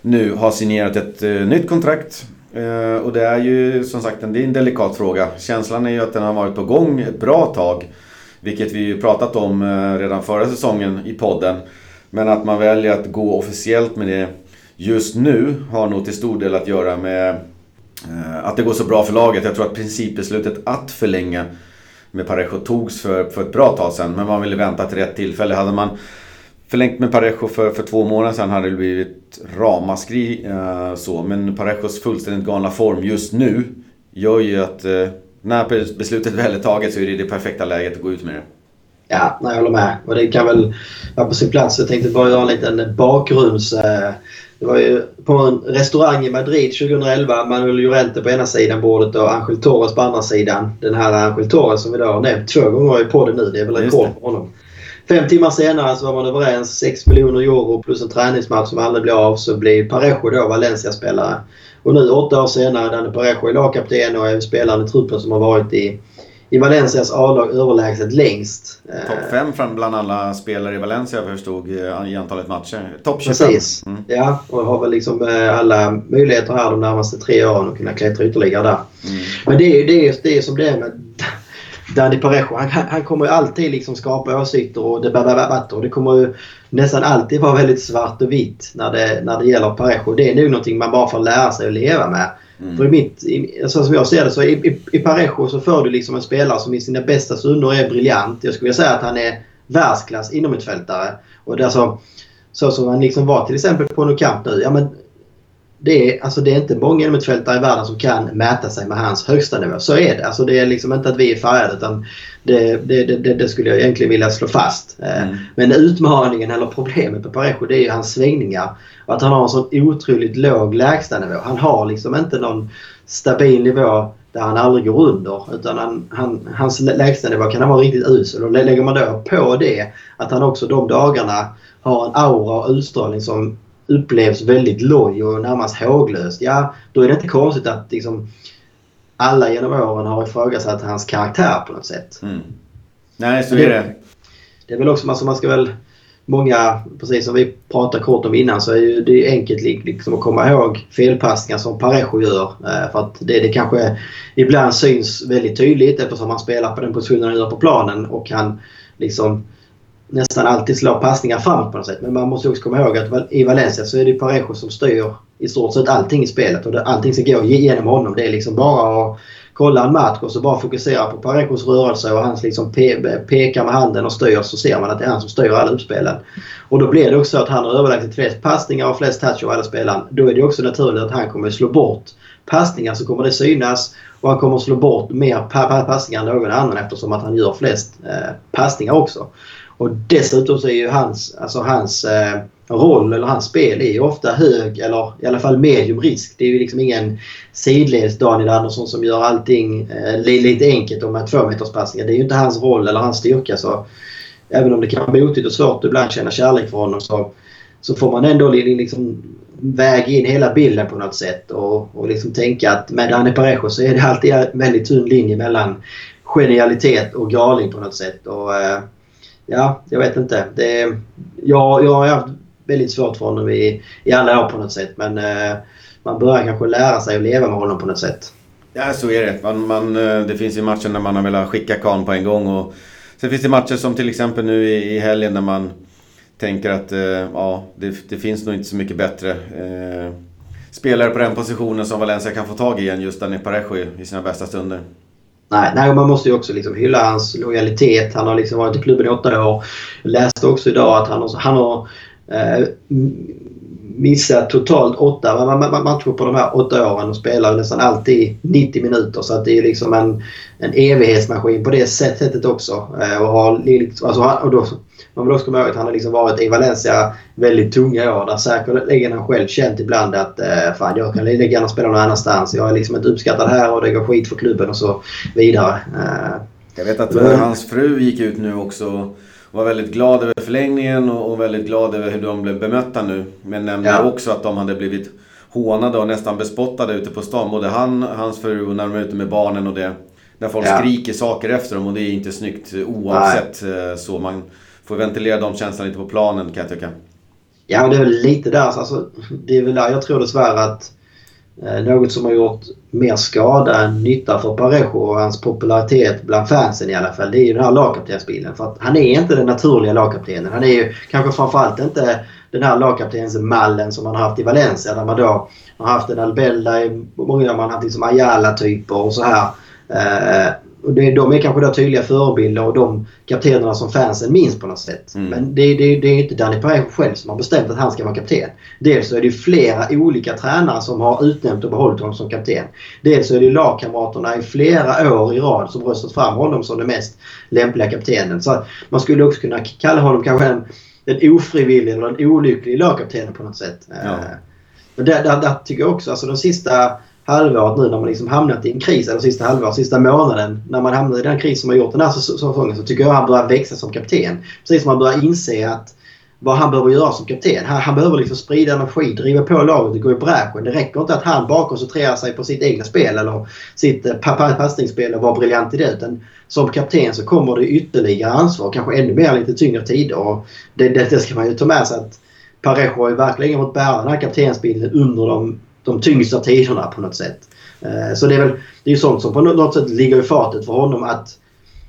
nu har signerat ett eh, nytt kontrakt Eh, och det är ju som sagt en, det är en delikat fråga. Känslan är ju att den har varit på gång ett bra tag. Vilket vi ju pratat om eh, redan förra säsongen i podden. Men att man väljer att gå officiellt med det just nu har nog till stor del att göra med eh, att det går så bra för laget. Jag tror att principbeslutet att förlänga med Parejo togs för, för ett bra tag sedan. Men man ville vänta till rätt tillfälle. Hade man förlängt med Parejo för, för två månader sedan hade det blivit ramaskri. Eh, så. Men Parejos fullständigt galna form just nu gör ju att eh, när beslutet väl är taget så är det det perfekta läget att gå ut med det. Ja, nej, jag håller med. Och det kan väl vara på sin plats. Jag tänkte bara göra en liten bakgrunds... Eh, det var ju på en restaurang i Madrid 2011. Manuel Llorente på ena sidan bordet och Angel Torres på andra sidan. Den här Angel Torres som vi då har nämnt två gånger i podden nu. Det är väl rekord för honom. Fem timmar senare så var man överens. 6 miljoner euro plus en träningsmatch som aldrig blev av så blir Parejo då Valencia-spelare. Och nu åtta år senare, Danny Parejo är lagkapten och är spelaren i truppen som har varit i, i Valencias A-lag överlägset längst. Topp 5 bland alla spelare i Valencia förstod eh, i antalet matcher. Topp 25. Precis. Mm. Ja, och har väl liksom eh, alla möjligheter här de närmaste tre åren att kunna klättra ytterligare där. Mm. Men det är ju det, det är som det är med Danny Parejo, han, han kommer ju alltid liksom skapa åsikter och det, och det kommer ju nästan alltid vara väldigt svart och vitt när det, när det gäller Parejo. Det är nog någonting man bara får lära sig att leva med. Mm. För i mitt, i, så som jag ser det så i, i, i Parejo så får du liksom en spelare som i sina bästa stunder är briljant. Jag skulle vilja säga att han är världsklass inom ett fältare. Och det är så, så som han liksom var till exempel på Nou Camp nu. Ja, men det är, alltså det är inte många mittfältare i världen som kan mäta sig med hans högsta nivå. Så är det. Alltså det är liksom inte att vi är färgade utan det, det, det, det skulle jag egentligen vilja slå fast. Eh, mm. Men utmaningen eller problemet med Parejo det är ju hans svängningar. Och att han har en sån otroligt låg lägstanivå. Han har liksom inte någon stabil nivå där han aldrig går under. Utan han, han, hans lägstanivå kan vara riktigt usel. Och lägger man då på det att han också de dagarna har en aura och utstrålning som upplevs väldigt loj och närmast håglöst. Ja, då är det inte konstigt att liksom, alla genom åren har ifrågasatt hans karaktär på något sätt. Mm. Nej, så är det. Det är väl också, alltså man ska väl... Många, precis som vi pratade kort om innan, så är det enkelt liksom att komma ihåg felpassningar som Parejo gör. Eh, för att det, det kanske ibland syns väldigt tydligt eftersom han spelar på den positionen han gör på planen och han liksom nästan alltid slår passningar framåt på något sätt. Men man måste också komma ihåg att i Valencia så är det Parejo som styr i stort sett allting i spelet. Och allting ska gå genom honom. Det är liksom bara att kolla en match och så bara fokusera på Parejos rörelse och hans liksom pe pekar med handen och styr så ser man att det är han som styr alla uppspelen. Och då blir det också att han har överlagt flest passningar och flest touch av alla spelarna. Då är det också naturligt att han kommer slå bort passningar så kommer det synas och han kommer slå bort mer passningar än någon annan eftersom att han gör flest eh, passningar också. Och dessutom så är ju hans, alltså hans eh, roll eller hans spel är ju ofta hög eller i alla fall medium risk. Det är ju liksom ingen sidleds Daniel Andersson som gör allting eh, lite enkelt om med tvåmeterspassningar. Det är ju inte hans roll eller hans styrka. Så även om det kan vara motigt och svårt att ibland känna kärlek för honom så, så får man ändå liksom väga in hela bilden på något sätt och, och liksom tänka att med Danne Parejo så är det alltid en väldigt tunn linje mellan genialitet och galning på något sätt. Och, eh, ja, jag vet inte. Det, jag, jag har haft väldigt svårt för honom i, i alla år på något sätt. Men eh, man börjar kanske lära sig att leva med honom på något sätt. Ja, så är det. Man, man, eh, det finns ju matcher när man har velat skicka kan på en gång. Och sen finns det matcher som till exempel nu i, i helgen när man tänker att eh, ja, det, det, finns nog inte så mycket bättre eh, spelare på den positionen som Valencia kan få tag i än just Dani Parejo i sina bästa stunder. Nej, nej, man måste ju också liksom hylla hans lojalitet. Han har liksom varit i klubben i åtta år. Jag läste också idag att han har, han har eh, missat totalt åtta matcher på de här åtta åren och spelar nästan alltid 90 minuter. Så att det är liksom en, en evighetsmaskin på det sättet också. Eh, och har, alltså, och då, man vill också komma ihåg att han har liksom varit i Valencia väldigt tunga år. Där säkerligen han själv känt ibland att eh, fan jag kan lika gärna spela någon annanstans. Jag är liksom inte uppskattad här och det går skit för klubben och så vidare. Eh, jag vet att men, hans fru gick ut nu också och var väldigt glad över förlängningen och, väldigt glad över hur de blev bemötta nu. Men nämnde ja. också att de hade blivit hånade och nästan bespottade ute på stan. Både han, hans fru och när de är ute med barnen och det. Där folk ja. skriker saker efter dem och det är inte snyggt oavsett. Nej. Eh, så man får ventilera de känslorna lite på planen kan jag tycka. Ja, det är väl lite där. Alltså, det är väl där jag tror dessvärre att Eh, något som har gjort mer skada än nytta för Parejo och hans popularitet bland fansen i alla fall. Det är ju den här lagkaptensbilden. För att han är inte den naturliga lagkaptenen. Han är ju kanske framförallt inte den här lagkaptensmallen som man har haft i Valencia där man då har haft en Albella, många har man haft liksom Ayala-typer och så här. Eh, det, de är kanske då tydliga förebilder och de kaptenerna som fansen minns på något sätt. Mm. Men det, det, det är inte Danny Parejo själv som har bestämt att han ska vara kapten. Dels så är det flera olika tränare som har utnämnt och behållit honom som kapten. Dels så är det lagkamraterna i flera år i rad som röstat fram honom som den mest lämpliga kaptenen. Så man skulle också kunna kalla honom kanske en, en ofrivillig eller en olycklig lagkapten på något sätt. Ja. Eh, men där, där, där tycker jag också, alltså de sista halvåret nu när man liksom hamnat i en kris, eller sista halvåret, sista månaden. När man hamnar i den kris som har gjort den här säsongen så tycker jag han börjar växa som kapten. Precis som han börjar inse att vad han behöver göra som kapten. Han, han behöver liksom sprida energi, driva på laget gå i bräschen. Det räcker inte att han bara koncentrerar sig på sitt egna spel eller sitt eh, passningsspel och vara briljant i det. Utan som kapten så kommer det ytterligare ansvar, kanske ännu mer lite tyngre tider. Och det, det, det ska man ju ta med sig att Parejo har ju verkligen fått bära den här kaptensbilden under de de tyngsta tiderna på något sätt. Eh, så det är väl det är sånt som på något sätt ligger i fatet för honom att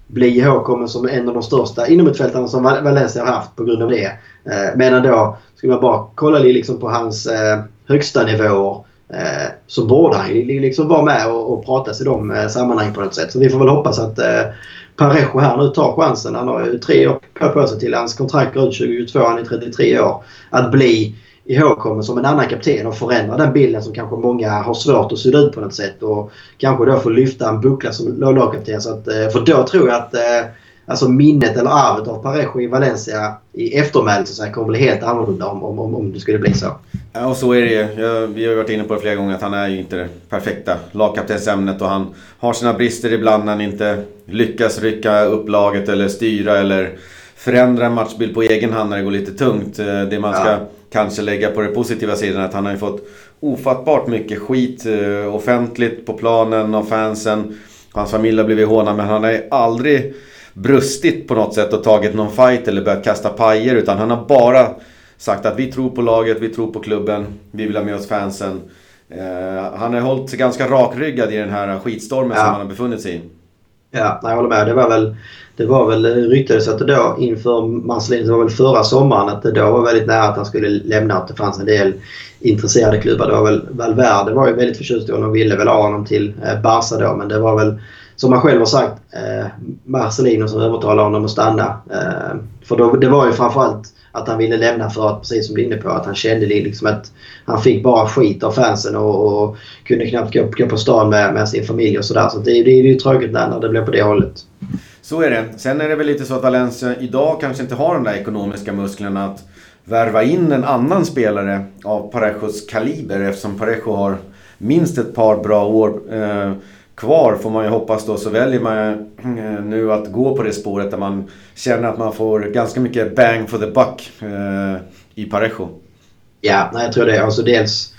bli ihågkommen som en av de största inomhutfältarna som Valencia har haft på grund av det. Eh, medan då, skulle man bara kolla liksom på hans eh, högsta nivåer så borde han ju liksom vara med och, och pratas i de sammanhang på något sätt. Så vi får väl hoppas att Parejo här nu tar chansen. Han har ju tre år på sig till hans kontrakt går ut 2022. Han är 33 år. Att bli ihågkommen som en annan kapten och förändra den bilden som kanske många har svårt att sudda ut på något sätt. Och kanske då få lyfta en buckla som lagkapten. Så att, eh, för då tror jag att eh, alltså minnet eller arvet av Parejo i Valencia i eftermälet kommer bli helt annorlunda om, om, om det skulle bli så. Ja, och så är det ju. Jag, vi har ju varit inne på det flera gånger att han är ju inte det perfekta lagkaptensämnet och han har sina brister ibland när han inte lyckas rycka upp laget eller styra eller förändra en matchbild på egen hand när det går lite tungt. Eh, det man ska ja kanske lägga på den positiva sidan att han har ju fått ofattbart mycket skit eh, offentligt på planen av fansen. Hans familj har blivit hånad men han har ju aldrig brustit på något sätt och tagit någon fight eller börjat kasta pajer utan han har bara sagt att vi tror på laget, vi tror på klubben, vi vill ha med oss fansen. Eh, han har hållit sig ganska rakryggad i den här skitstormen ja. som han har befunnit sig i. Ja, jag håller med. Det var väl det var väl eh, ryktades att det då inför Marcelin, det var väl förra sommaren, att det då var väldigt nära att han skulle lämna. Att det fanns en del intresserade klubbar. Det var väl Valverde var ju väldigt förtjust i honom och ville väl ha honom till eh, Barca då. Men det var väl som han själv har sagt eh, Marcelino som övertalade honom att stanna. Eh, för då, det var ju framförallt att han ville lämna för att, precis som du är inne på, att han kände liksom att han fick bara skit av fansen och, och kunde knappt gå, gå på stan med, med sin familj och sådär. Så det, det, det är ju tråkigt när det blir på det hållet. Så är det. Sen är det väl lite så att Valencia idag kanske inte har de där ekonomiska musklerna att värva in en annan spelare av Parejos kaliber eftersom Parejo har minst ett par bra år eh, kvar får man ju hoppas då så väljer man eh, nu att gå på det spåret där man känner att man får ganska mycket bang for the buck eh, i Parejo. Ja, jag tror det. Alltså dels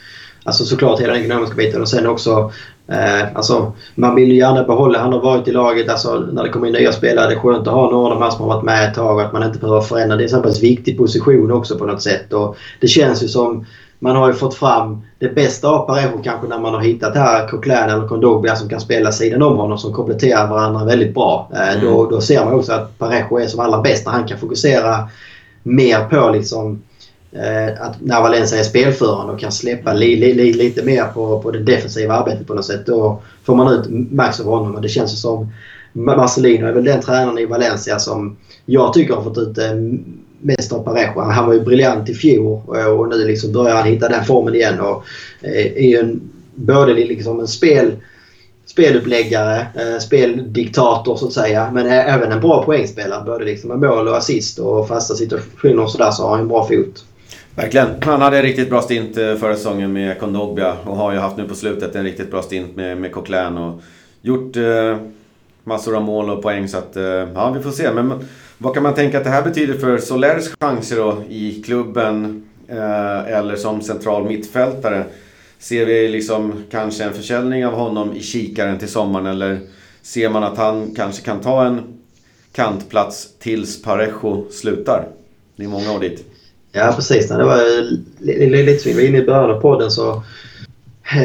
alltså såklart hela den ekonomiska biten och sen också Eh, alltså, man vill ju gärna behålla, han har varit i laget, alltså, när det kommer in nya spelare, det är skönt att ha några av de här som har varit med ett tag och att man inte behöver förändra. Det är en så pass viktig position också på något sätt. Och det känns ju som man har ju fått fram det bästa av Parejo kanske när man har hittat här Coquelin eller Kondogbia som kan spela sidan om honom som kompletterar varandra väldigt bra. Eh, mm. då, då ser man också att Parejo är som allra bäst när han kan fokusera mer på liksom Eh, att när Valencia är spelförande och kan släppa li, li, li, lite mer på, på det defensiva arbetet på något sätt. Då får man ut max av honom och det känns som Marcelino är väl den tränaren i Valencia som jag tycker har fått ut eh, mest av Parejo. Han var ju briljant i fjol eh, och nu liksom börjar han hitta den formen igen. Och eh, är ju en, både liksom en spel, speluppläggare, eh, speldiktator så att säga. Men även en bra poängspelare. Både liksom med mål och assist och fasta situationer och sådär så har han en bra fot. Verkligen. Han hade en riktigt bra stint förra säsongen med Kondogbia och har ju haft nu på slutet en riktigt bra stint med, med Coquelin och gjort eh, massor av mål och poäng så att, eh, ja vi får se. Men vad kan man tänka att det här betyder för Solers chanser då i klubben eh, eller som central mittfältare? Ser vi liksom kanske en försäljning av honom i kikaren till sommaren eller ser man att han kanske kan ta en kantplats tills Parejo slutar? Det är många år dit. Ja precis. Det var eh, lite som vi var inne i början av podden så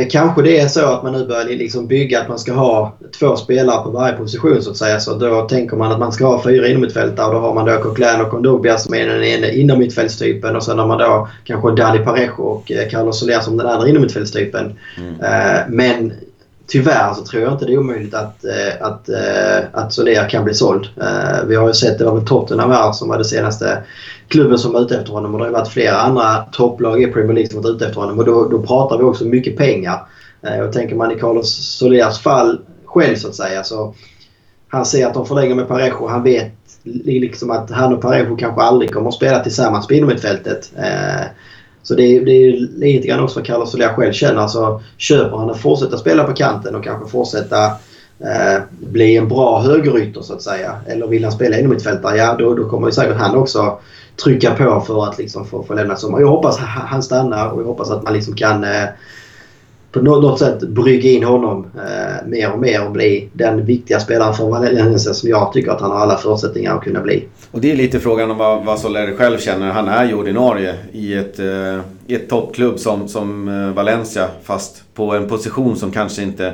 kanske det är så att man nu börjar liksom bygga att man ska ha två spelare på varje position så att säga. Så då tänker man att man ska ha fyra inomhittfältare och då har man då Coquelin och Kondogbia som är den ena inomhittfältstypen och sen har man då kanske Dani Parejo och eh, Carlos Soler som den andra inomhittfältstypen. Mm. Men tyvärr så tror jag inte det är omöjligt att, att, att Soler kan bli såld. Vi har ju sett, det var väl Tottenham här som var det senaste klubben som var ute efter honom och det har varit flera andra topplag i Premier League som varit ute efter honom och då, då pratar vi också mycket pengar. Eh, jag tänker man i Carlos Solias fall själv så att säga så han ser att de förlänger med Parejo. Han vet liksom att han och Parejo kanske aldrig kommer att spela tillsammans på innermittfältet. Eh, så det är, det är lite grann också vad Carlos Soler själv känner. Alltså, köper han att fortsätta spela på kanten och kanske fortsätta eh, bli en bra högerytter så att säga. Eller vill han spela innermittfältare, ja då, då kommer ju säkert han också trycka på för att liksom få, få lämna sommar. Jag hoppas han stannar och jag hoppas att man liksom kan eh, på något sätt brygga in honom eh, mer och mer och bli den viktiga spelaren för Valencia som jag tycker att han har alla förutsättningar att kunna bli. Och det är lite frågan om vad, vad Soler själv känner. Han är ju ordinarie i ett, eh, i ett toppklubb som, som eh, Valencia fast på en position som kanske inte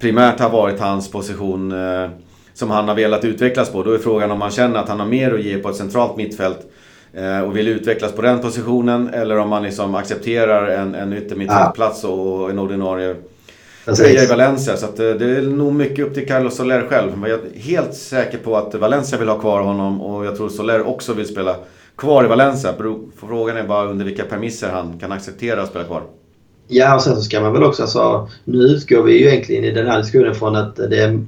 primärt har varit hans position eh, som han har velat utvecklas på. Då är frågan om han känner att han har mer att ge på ett centralt mittfält och vill utvecklas på den positionen eller om man liksom accepterar en, en yttermittfältplats och en ordinarie tröja i Valencia. Så det är nog mycket upp till Carlos Soler själv. Men jag är helt säker på att Valencia vill ha kvar honom och jag tror Soler också vill spela kvar i Valencia. Frågan är bara under vilka premisser han kan acceptera att spela kvar. Ja, och sen så ska man väl också... Alltså, nu utgår vi ju egentligen i den här diskussionen från att det är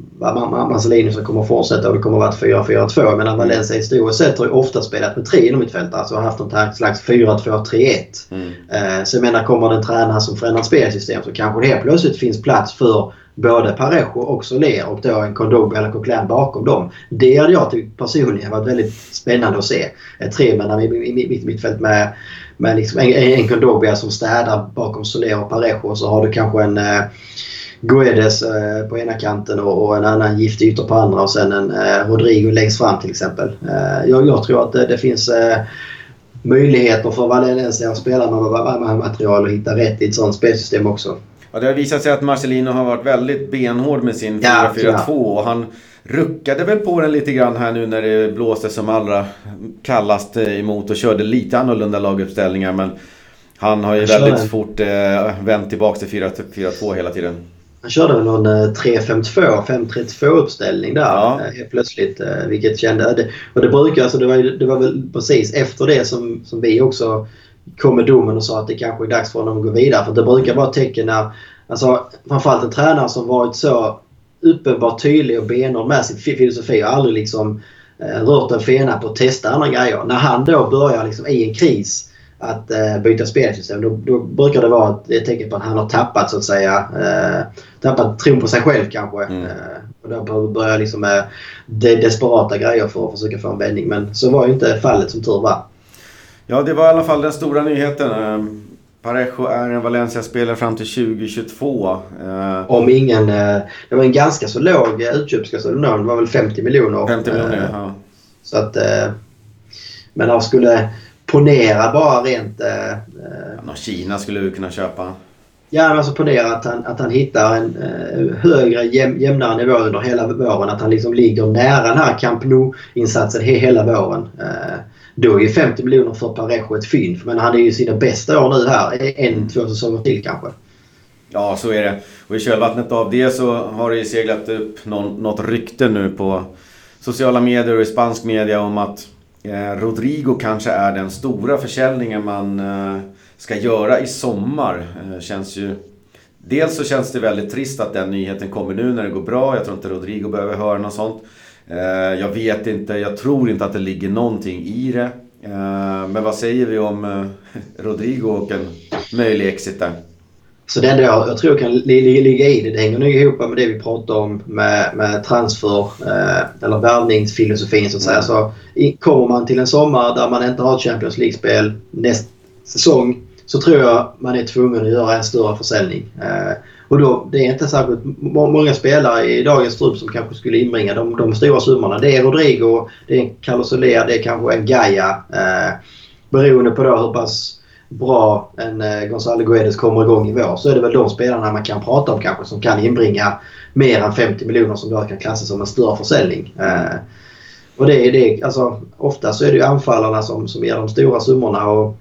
Marcelino som kommer att fortsätta och det kommer att vara 4-4-2. Men Valencia historiskt sett har ju ofta spelat med tre inom mittfältare. Alltså haft något slags 4-2-3-1. Mm. Eh, så jag menar, kommer det en tränare som förändrar spelsystem så kanske det helt plötsligt finns plats för både Parejo och Soler och då en Kondogbia eller Coquelin bakom dem. Det hade jag tyckt personligen varit väldigt spännande att se. Ett tremanna i mittfält med med liksom en, en Kondogbia som städar bakom Soler och Parejo och så har du kanske en eh, Guedes eh, på ena kanten och, och en annan giftig ytter på andra och sen en eh, Rodrigo längst fram till exempel. Eh, jag, jag, tror att det, det finns eh, möjligheter för Valencia att spela med material och hitta rätt i ett sånt spelsystem också. Ja, det har visat sig att Marcelino har varit väldigt benhård med sin 4-4-2 ja, och han ruckade väl på den lite grann här nu när det blåste som allra kallast emot och körde lite annorlunda laguppställningar. Men han har ju väldigt den. fort eh, vänt tillbaka till 4-2 hela tiden. Han körde väl någon 3-5-2, 5-3-2 uppställning där ja. Eh, helt plötsligt. Eh, vilket kände... Och det brukar, alltså det var, det var väl precis efter det som, som vi också kom med domen och sa att det kanske är dags för honom att gå vidare. För det brukar vara tecken när, alltså framförallt en tränare som varit så uppenbart tydlig och benhård med sin filosofi och aldrig liksom eh, rört en fena på att testa andra grejer. När han då börjar liksom i en kris att eh, byta spelsystem då, då brukar det vara ett, tecken på att han har tappat så att säga. Eh, tappat tron på sig själv kanske. Mm. Eh, och då börjar liksom med de desperata grejer för att försöka få en vändning. Men så var ju inte fallet som tur var. Ja, det var i alla fall den stora nyheten. Parejo är en Valencia-spelare fram till 2022. Eh, Om ingen... Eh, det var en ganska så låg utköpsklausul Det var väl 50 miljoner. 50 miljoner, eh, ja. Så att... Men han skulle ponera bara rent... Ja, Kina skulle vi kunna köpa. Ja, men alltså ponera att han, att han hittar en högre, jäm, jämnare nivå under hela våren. Att han liksom ligger nära den här Camp Nou-insatsen hela våren. Då är ju 50 miljoner för Parejo ett fynd. Men han är ju sina bästa år nu här. En, två säsonger till kanske. Ja, så är det. Och i kölvattnet av det så har det ju seglat upp någon, något rykte nu på sociala medier och i spansk media om att eh, Rodrigo kanske är den stora försäljningen man eh, ska göra i sommar. Eh, känns ju... Dels så känns det väldigt trist att den nyheten kommer nu när det går bra. Jag tror inte Rodrigo behöver höra något sånt. Eh, jag vet inte, jag tror inte att det ligger någonting i det. Eh, men vad säger vi om eh, Rodrigo och en möjlig exit där? Så det enda jag, jag tror kan ligga i det, det hänger nog ihop med det vi pratade om med, med transfer eller värvningsfilosofin så att säga. Mm. Så kommer man till en sommar där man inte har Champions League-spel nästa säsong så tror jag man är tvungen att göra en större försäljning. Och då, det är inte särskilt många spelare i dagens trupp som kanske skulle inbringa de, de stora summorna. Det är Rodrigo, det är Carlos Soler, det är kanske en Gaia. Eh, beroende på då hur pass bra en eh, Gonzalo Guedes kommer igång i vår så är det väl de spelarna man kan prata om kanske som kan inbringa mer än 50 miljoner som då kan klassas som en större försäljning. Eh, och det är det, alltså ofta så är det ju anfallarna som, som ger de stora summorna och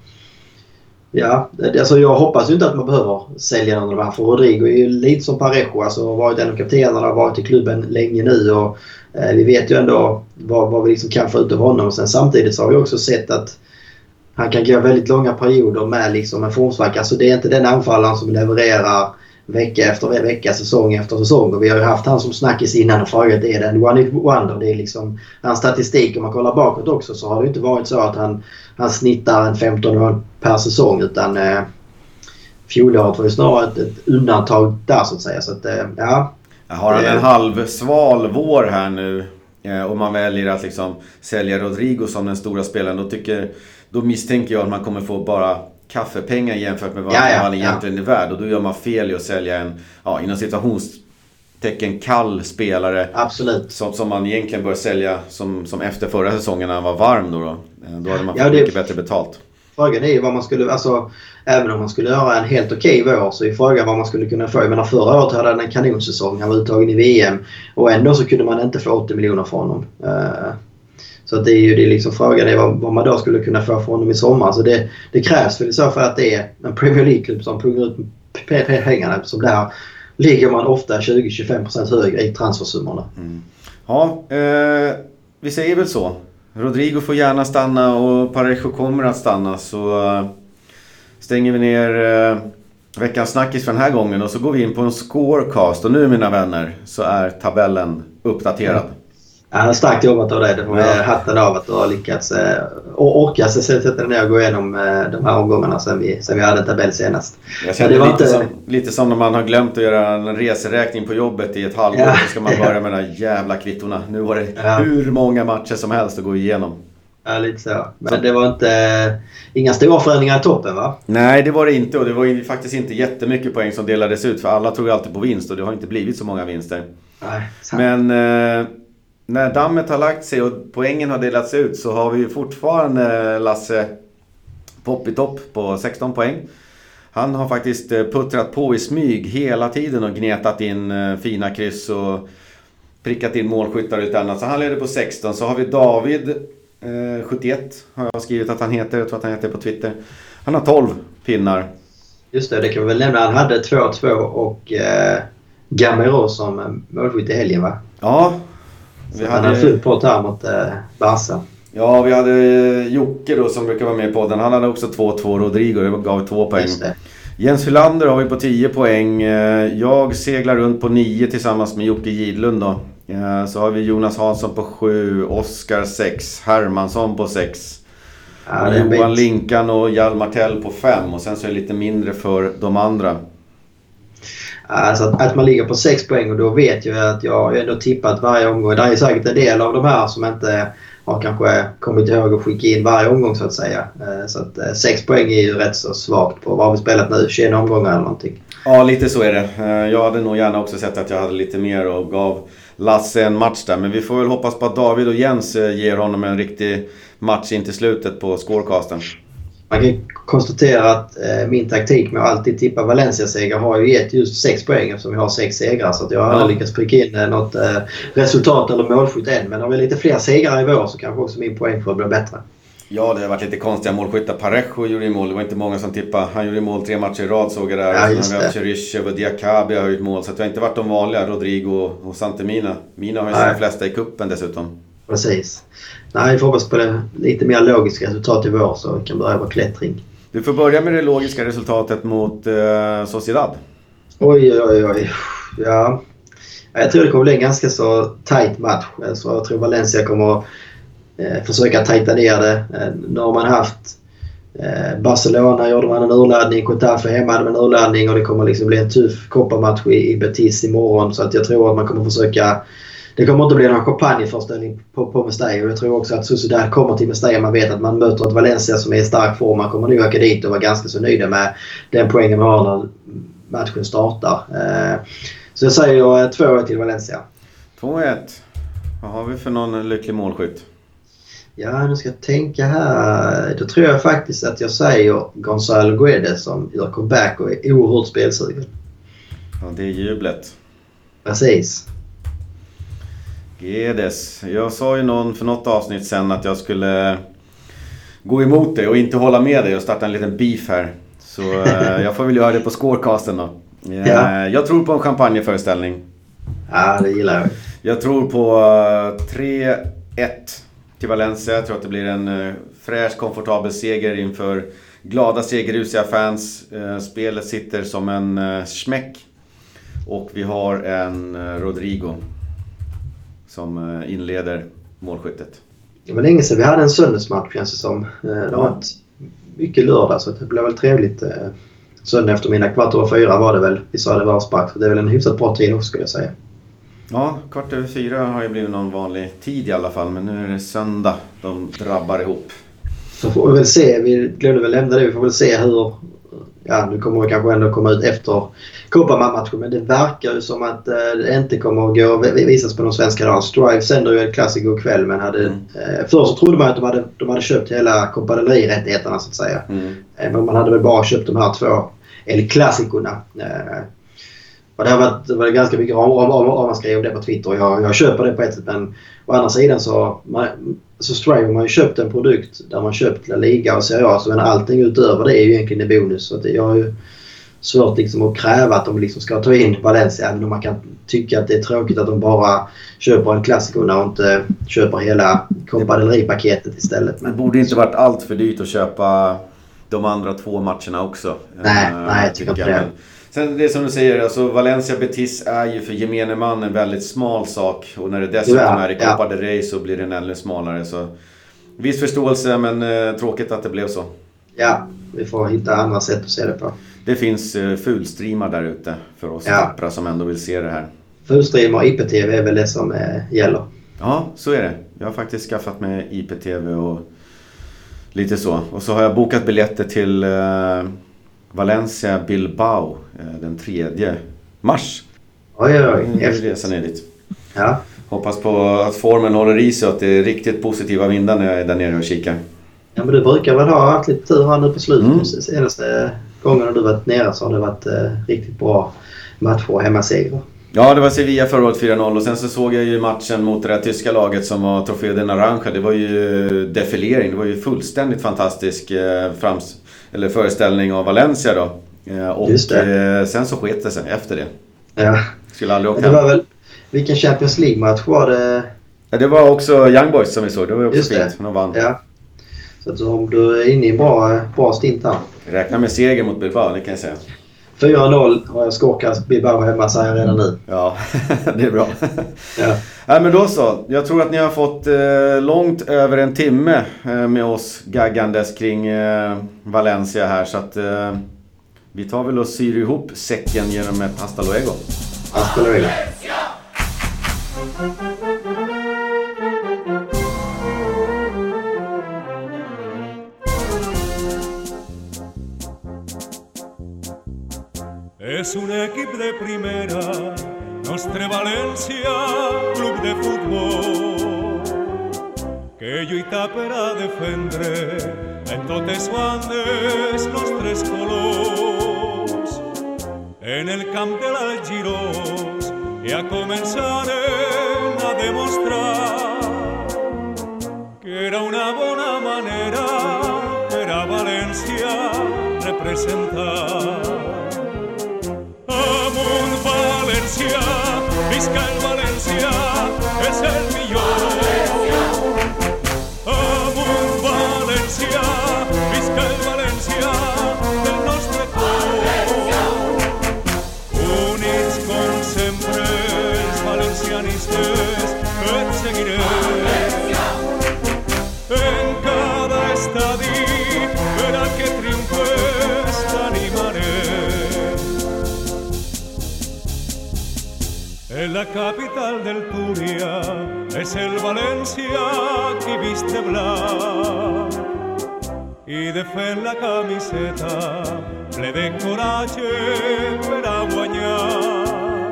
Ja, alltså jag hoppas ju inte att man behöver sälja någon av de här. För Rodrigo är ju lite som Parejo. Alltså har varit en av kaptenerna, och varit i klubben länge nu. Och, eh, vi vet ju ändå vad, vad vi liksom kan få ut av honom. Sen samtidigt så har vi också sett att han kan gå väldigt långa perioder med liksom en formsvacka. Alltså det är inte den anfallaren som levererar vecka efter vecka, säsong efter säsong. Och vi har ju haft han som snackis innan och frågat är det en one hit wonder? Det är liksom hans statistik. Om man kollar bakåt också så har det inte varit så att han, han snittar en 15 mål per säsong utan eh, fjolåret var ju snarare ett, ett undantag där så att säga. Så att, eh, ja. Har han en halvsval vår här nu eh, och man väljer att liksom sälja Rodrigo som den stora spelaren då tycker då misstänker jag att man kommer få bara kaffepengar jämfört med vad ja, ja, han egentligen ja. är värd. Och då gör man fel i att sälja en, ja, inom situationstecken kall spelare. Absolut. Som, som man egentligen bör sälja som, som efter förra säsongen när han var varm då. Då, eh, då hade man fått ja, det, mycket bättre betalt. Frågan är ju vad man skulle, alltså även om man skulle göra en helt okej okay vår så är frågan vad man skulle kunna få. Jag menar förra året hade han en kanonsäsong. Han var uttagen i VM och ändå så kunde man inte få 80 miljoner från honom. Uh, så det är ju det liksom frågan är vad, vad, man då skulle kunna få från dem i sommar. Så det, det krävs väl i så fall att det är en Premier League-klubb som pungar ut pengarna. Som där ligger man ofta 20-25% högre i transfersummorna. Mm. Ja, eh, vi säger väl så. Rodrigo får gärna stanna och Parejo kommer att stanna. Så eh, stänger vi ner eh, veckans snackis för den här gången och så går vi in på en scorecast. Och nu mina vänner så är tabellen uppdaterad. Mm. Ja, starkt jobbat av dig. Det får ja. hatten av att du har lyckats eh, och orka sätta dig ner och gå igenom eh, de här omgångarna sen vi, sen vi hade tabell senast. Jag känner lite, inte... som, lite som när man har glömt att göra en reseräkning på jobbet i ett halvår. Ja. Så ska man börja med de där jävla kvittorna. Nu var det ja. hur många matcher som helst att gå igenom. Ja, lite så. Men det var inte... Inga stora förändringar i toppen va? Nej, det var det inte. Och det var faktiskt inte jättemycket poäng som delades ut. För alla tror ju alltid på vinst och det har inte blivit så många vinster. Nej, sant. Men... Eh, när dammet har lagt sig och poängen har delats ut så har vi ju fortfarande Lasse Popp i topp på 16 poäng. Han har faktiskt eh, puttrat på i smyg hela tiden och gnetat in eh, fina kryss och prickat in målskyttar och annat. Så han leder på 16. Så har vi David, eh, 71 har jag skrivit att han heter. Jag tror att han heter på Twitter. Han har 12 pinnar. Just det, det kan vi väl nämna. Han hade 2-2 och eh, Gamero som målskytt i helgen va? Ja, vi hade... Fullt pott här mot eh, Barca. Ja, vi hade Jocke då som brukar vara med i podden. Han hade också 2-2. Rodrigo gav två poäng. Jens Hylander har vi på 10 poäng. Eh, jag seglar runt på 9 tillsammans med Jocke Gidlund då. Eh, så har vi Jonas Hansson på 7, Oskar 6, Hermansson på 6. Ja, Johan Linkan och Hjalmar Tell på 5 och sen så är det lite mindre för de andra. Alltså att, att, man ligger på 6 poäng och då vet jag att jag har ändå tippat varje omgång. Det är säkert en del av de här som inte har kanske kommit ihåg att skicka in varje omgång så att säga. Eh, så att eh, 6 poäng är ju rätt så svagt på vad har vi spelat nu? 21 omgångar eller någonting? Ja, lite så är det. Jag hade nog gärna också sett att jag hade lite mer och gav Lasse en match där. Men vi får väl hoppas på att David och Jens ger honom en riktig match in till slutet på scorecasten. Man kan konstatera att eh, min taktik med att alltid tippa Valencia-seger har ju gett just 6 poäng eftersom vi har 6 segrar. Så jag har aldrig ja. lyckats pricka in eh, något eh, resultat eller målskytt än. Men har vi lite fler segrar i vår så kanske också min poäng får bli bättre. Ja, det har varit lite konstiga målskyttar. Parejo gjorde mål. Det var inte många som tippade. Han gjorde mål tre matcher i rad såg jag där. Ja, just Sen har vi Cheryshev och Diakabi har gjort mål. Så det har inte varit de vanliga. Rodrigo och Santemina. Mina har ju sina flesta i kuppen dessutom. Precis. Nej, vi får hoppas på det lite mer logiska resultat i vår så vi kan börja vår klättring. Du får börja med det logiska resultatet mot eh, Sociedad. Oj, oj, oj. Ja. Jag tror det kommer bli en ganska så tight match. Så jag tror Valencia kommer eh, försöka tajta ner det. Eh, nu har man haft eh, Barcelona gjorde man en urladdning, Getafe hemma hade man en urladdning och det kommer liksom bli en tuff kopparmatch i, i Betis imorgon. Så att jag tror att man kommer försöka det kommer inte bli någon champagneföreställning på, på Mestalla. Jag tror också att Sociedad kommer till Mestalla. Man vet att man möter ett Valencia som är i stark form. Man kommer nog åka dit och vara ganska så nöjda med den poängen man har när matchen startar. Eh, så jag säger 2-1 till Valencia. 2-1. Vad har vi för någon lycklig målskytt? Ja, nu ska jag tänka här. Då tror jag faktiskt att jag säger Gonzalo Guedes som gör comeback och är oerhört spelsugen. Ja, det är jublet. Precis. Guedes. Jag sa ju någon för något avsnitt sen att jag skulle gå emot dig och inte hålla med dig och starta en liten beef här. Så eh, jag får väl göra det på scorecasten då. Eh, Ja. Jag tror på en champagneföreställning. Ja, det gillar jag. Jag tror på eh, 3-1 till Valencia. Jag tror att det blir en eh, fräsch, komfortabel seger inför glada segerrusiga fans. Eh, Spelet sitter som en eh, smäck. Och vi har en eh, Rodrigo som eh, inleder målskyttet. Det var länge sedan vi hade en söndagsmatch känns det som. Eh, Det har varit mycket lördag så det blev väl trevligt. eh, Söndag eftermiddag, kvart över fyra var det väl. Vi sa det är väl en hyfsat bra tid också skulle jag säga. Ja, kvart över fyra har ju blivit någon vanlig tid i alla fall. Men nu är det söndag. De drabbar ihop. Så får vi väl se. Vi glömde väl lämna det. Vi får väl se hur... Ja, nu kommer det kanske ändå komma ut efter Copa-matchen men det verkar ju som att eh, det inte kommer att gå visas på någon svensk kanal. Strive sänder ju en klassiker ikväll men hade... Mm. Eh, först så trodde man att de hade, de hade köpt hela Rey-rättigheterna så att säga. Mm. Eh, Men man hade väl bara köpt de här två El Clasicorna. Eh, Och det har varit, det var ganska mycket om, om, om, om man skrev det på Twitter jag, jag köper det på ett sätt men å andra sidan så, man, så Strive har man ju köpt en produkt där man köpt La Liga och Serie A så men allting utöver det är ju egentligen en bonus. Så att det, jag har ju svårt liksom att kräva att de liksom ska ta in Valencia även om man kan tycka att det är tråkigt att de bara köper en klassiker och inte köper hela Copa del Rey-paketet istället. Det Men, borde inte varit allt för dyrt att köpa de andra två matcherna också. Nej, Eh, nej, jag tycker inte det. Sen det som du säger, alltså Valencia Betis är ju för gemene man en väldigt smal sak. Och när det dessutom Ja, är i ja. Copa del Rey så blir den ännu smalare. Så viss förståelse men eh, tråkigt att det blev så. ja, vi får hitta andra sätt att se det på. Det finns eh, fulstreamar där ute för oss Ja. tappra som ändå vill se det här. Fullstream och IPTV är väl det som eh, gäller. Ja, så är det. Jag har faktiskt skaffat mig IPTV och lite så. Och så har jag bokat biljetter till eh, Valencia Bilbao eh, den 3 mars. Oj, oj, oj. Resan ner dit. Ja. Hoppas på att formen håller i sig och att det är riktigt positiva vindar när jag är där nere och kikar. ja, men du brukar väl ha haft lite tur här nu på slutet. Mm. Senaste gångerna du varit nere så har det varit eh, riktigt bra matcher och hemmasegrar. Ja, det var Sevilla förra året 4-0 och sen så såg jag ju matchen mot det där tyska laget som var Trofeo de Naranja. Det var ju defilering. Det var ju fullständigt fantastisk eh, frams eller föreställning av Valencia då. Eh, och eh, sen så sket det sig efter det. Ja. Skulle aldrig åka det var väl... Vilken Champions League-match var det? Ja, det var också Young Boys som vi såg. Det var också Just det. fint. De vann. Ja. Så att om du är inne i en bra, bra stint här. Räkna med seger mot Bilbao, det kan jag säga. 4-0 har jag skorkat Bilbao hemma säger jag redan nu. Ja, det är bra. Ja. Nej men då så. Jag tror att ni har fått eh, långt över en timme eh, med oss gaggandes kring eh, Valencia här så att eh, vi tar väl och syr ihop säcken genom ett hasta luego. Hasta luego. Un equip de primera, Nostre València, club de futbol, que lluita per a defendre en totes bandes nostres colors. En el camp de l'Algirós ja començaren a demostrar que era una bona manera per a València representar. Valencia, Valencia, es el millón. capital del Turia, es el Valencia que viste blanco. Y de fe en la camiseta le den coraje para guañar.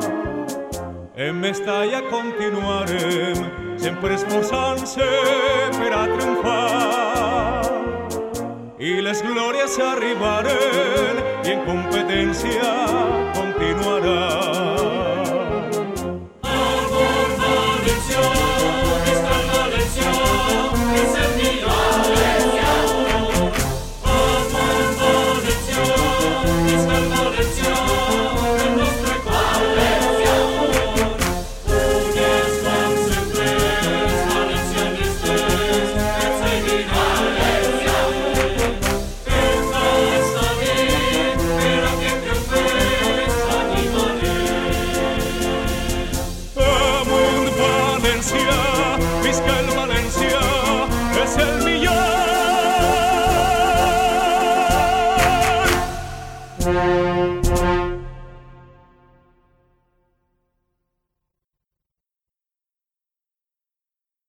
En Mestalla continuarem, sempre esforçant-se per a triomfar. I les glòries arribaren en competència continuarà.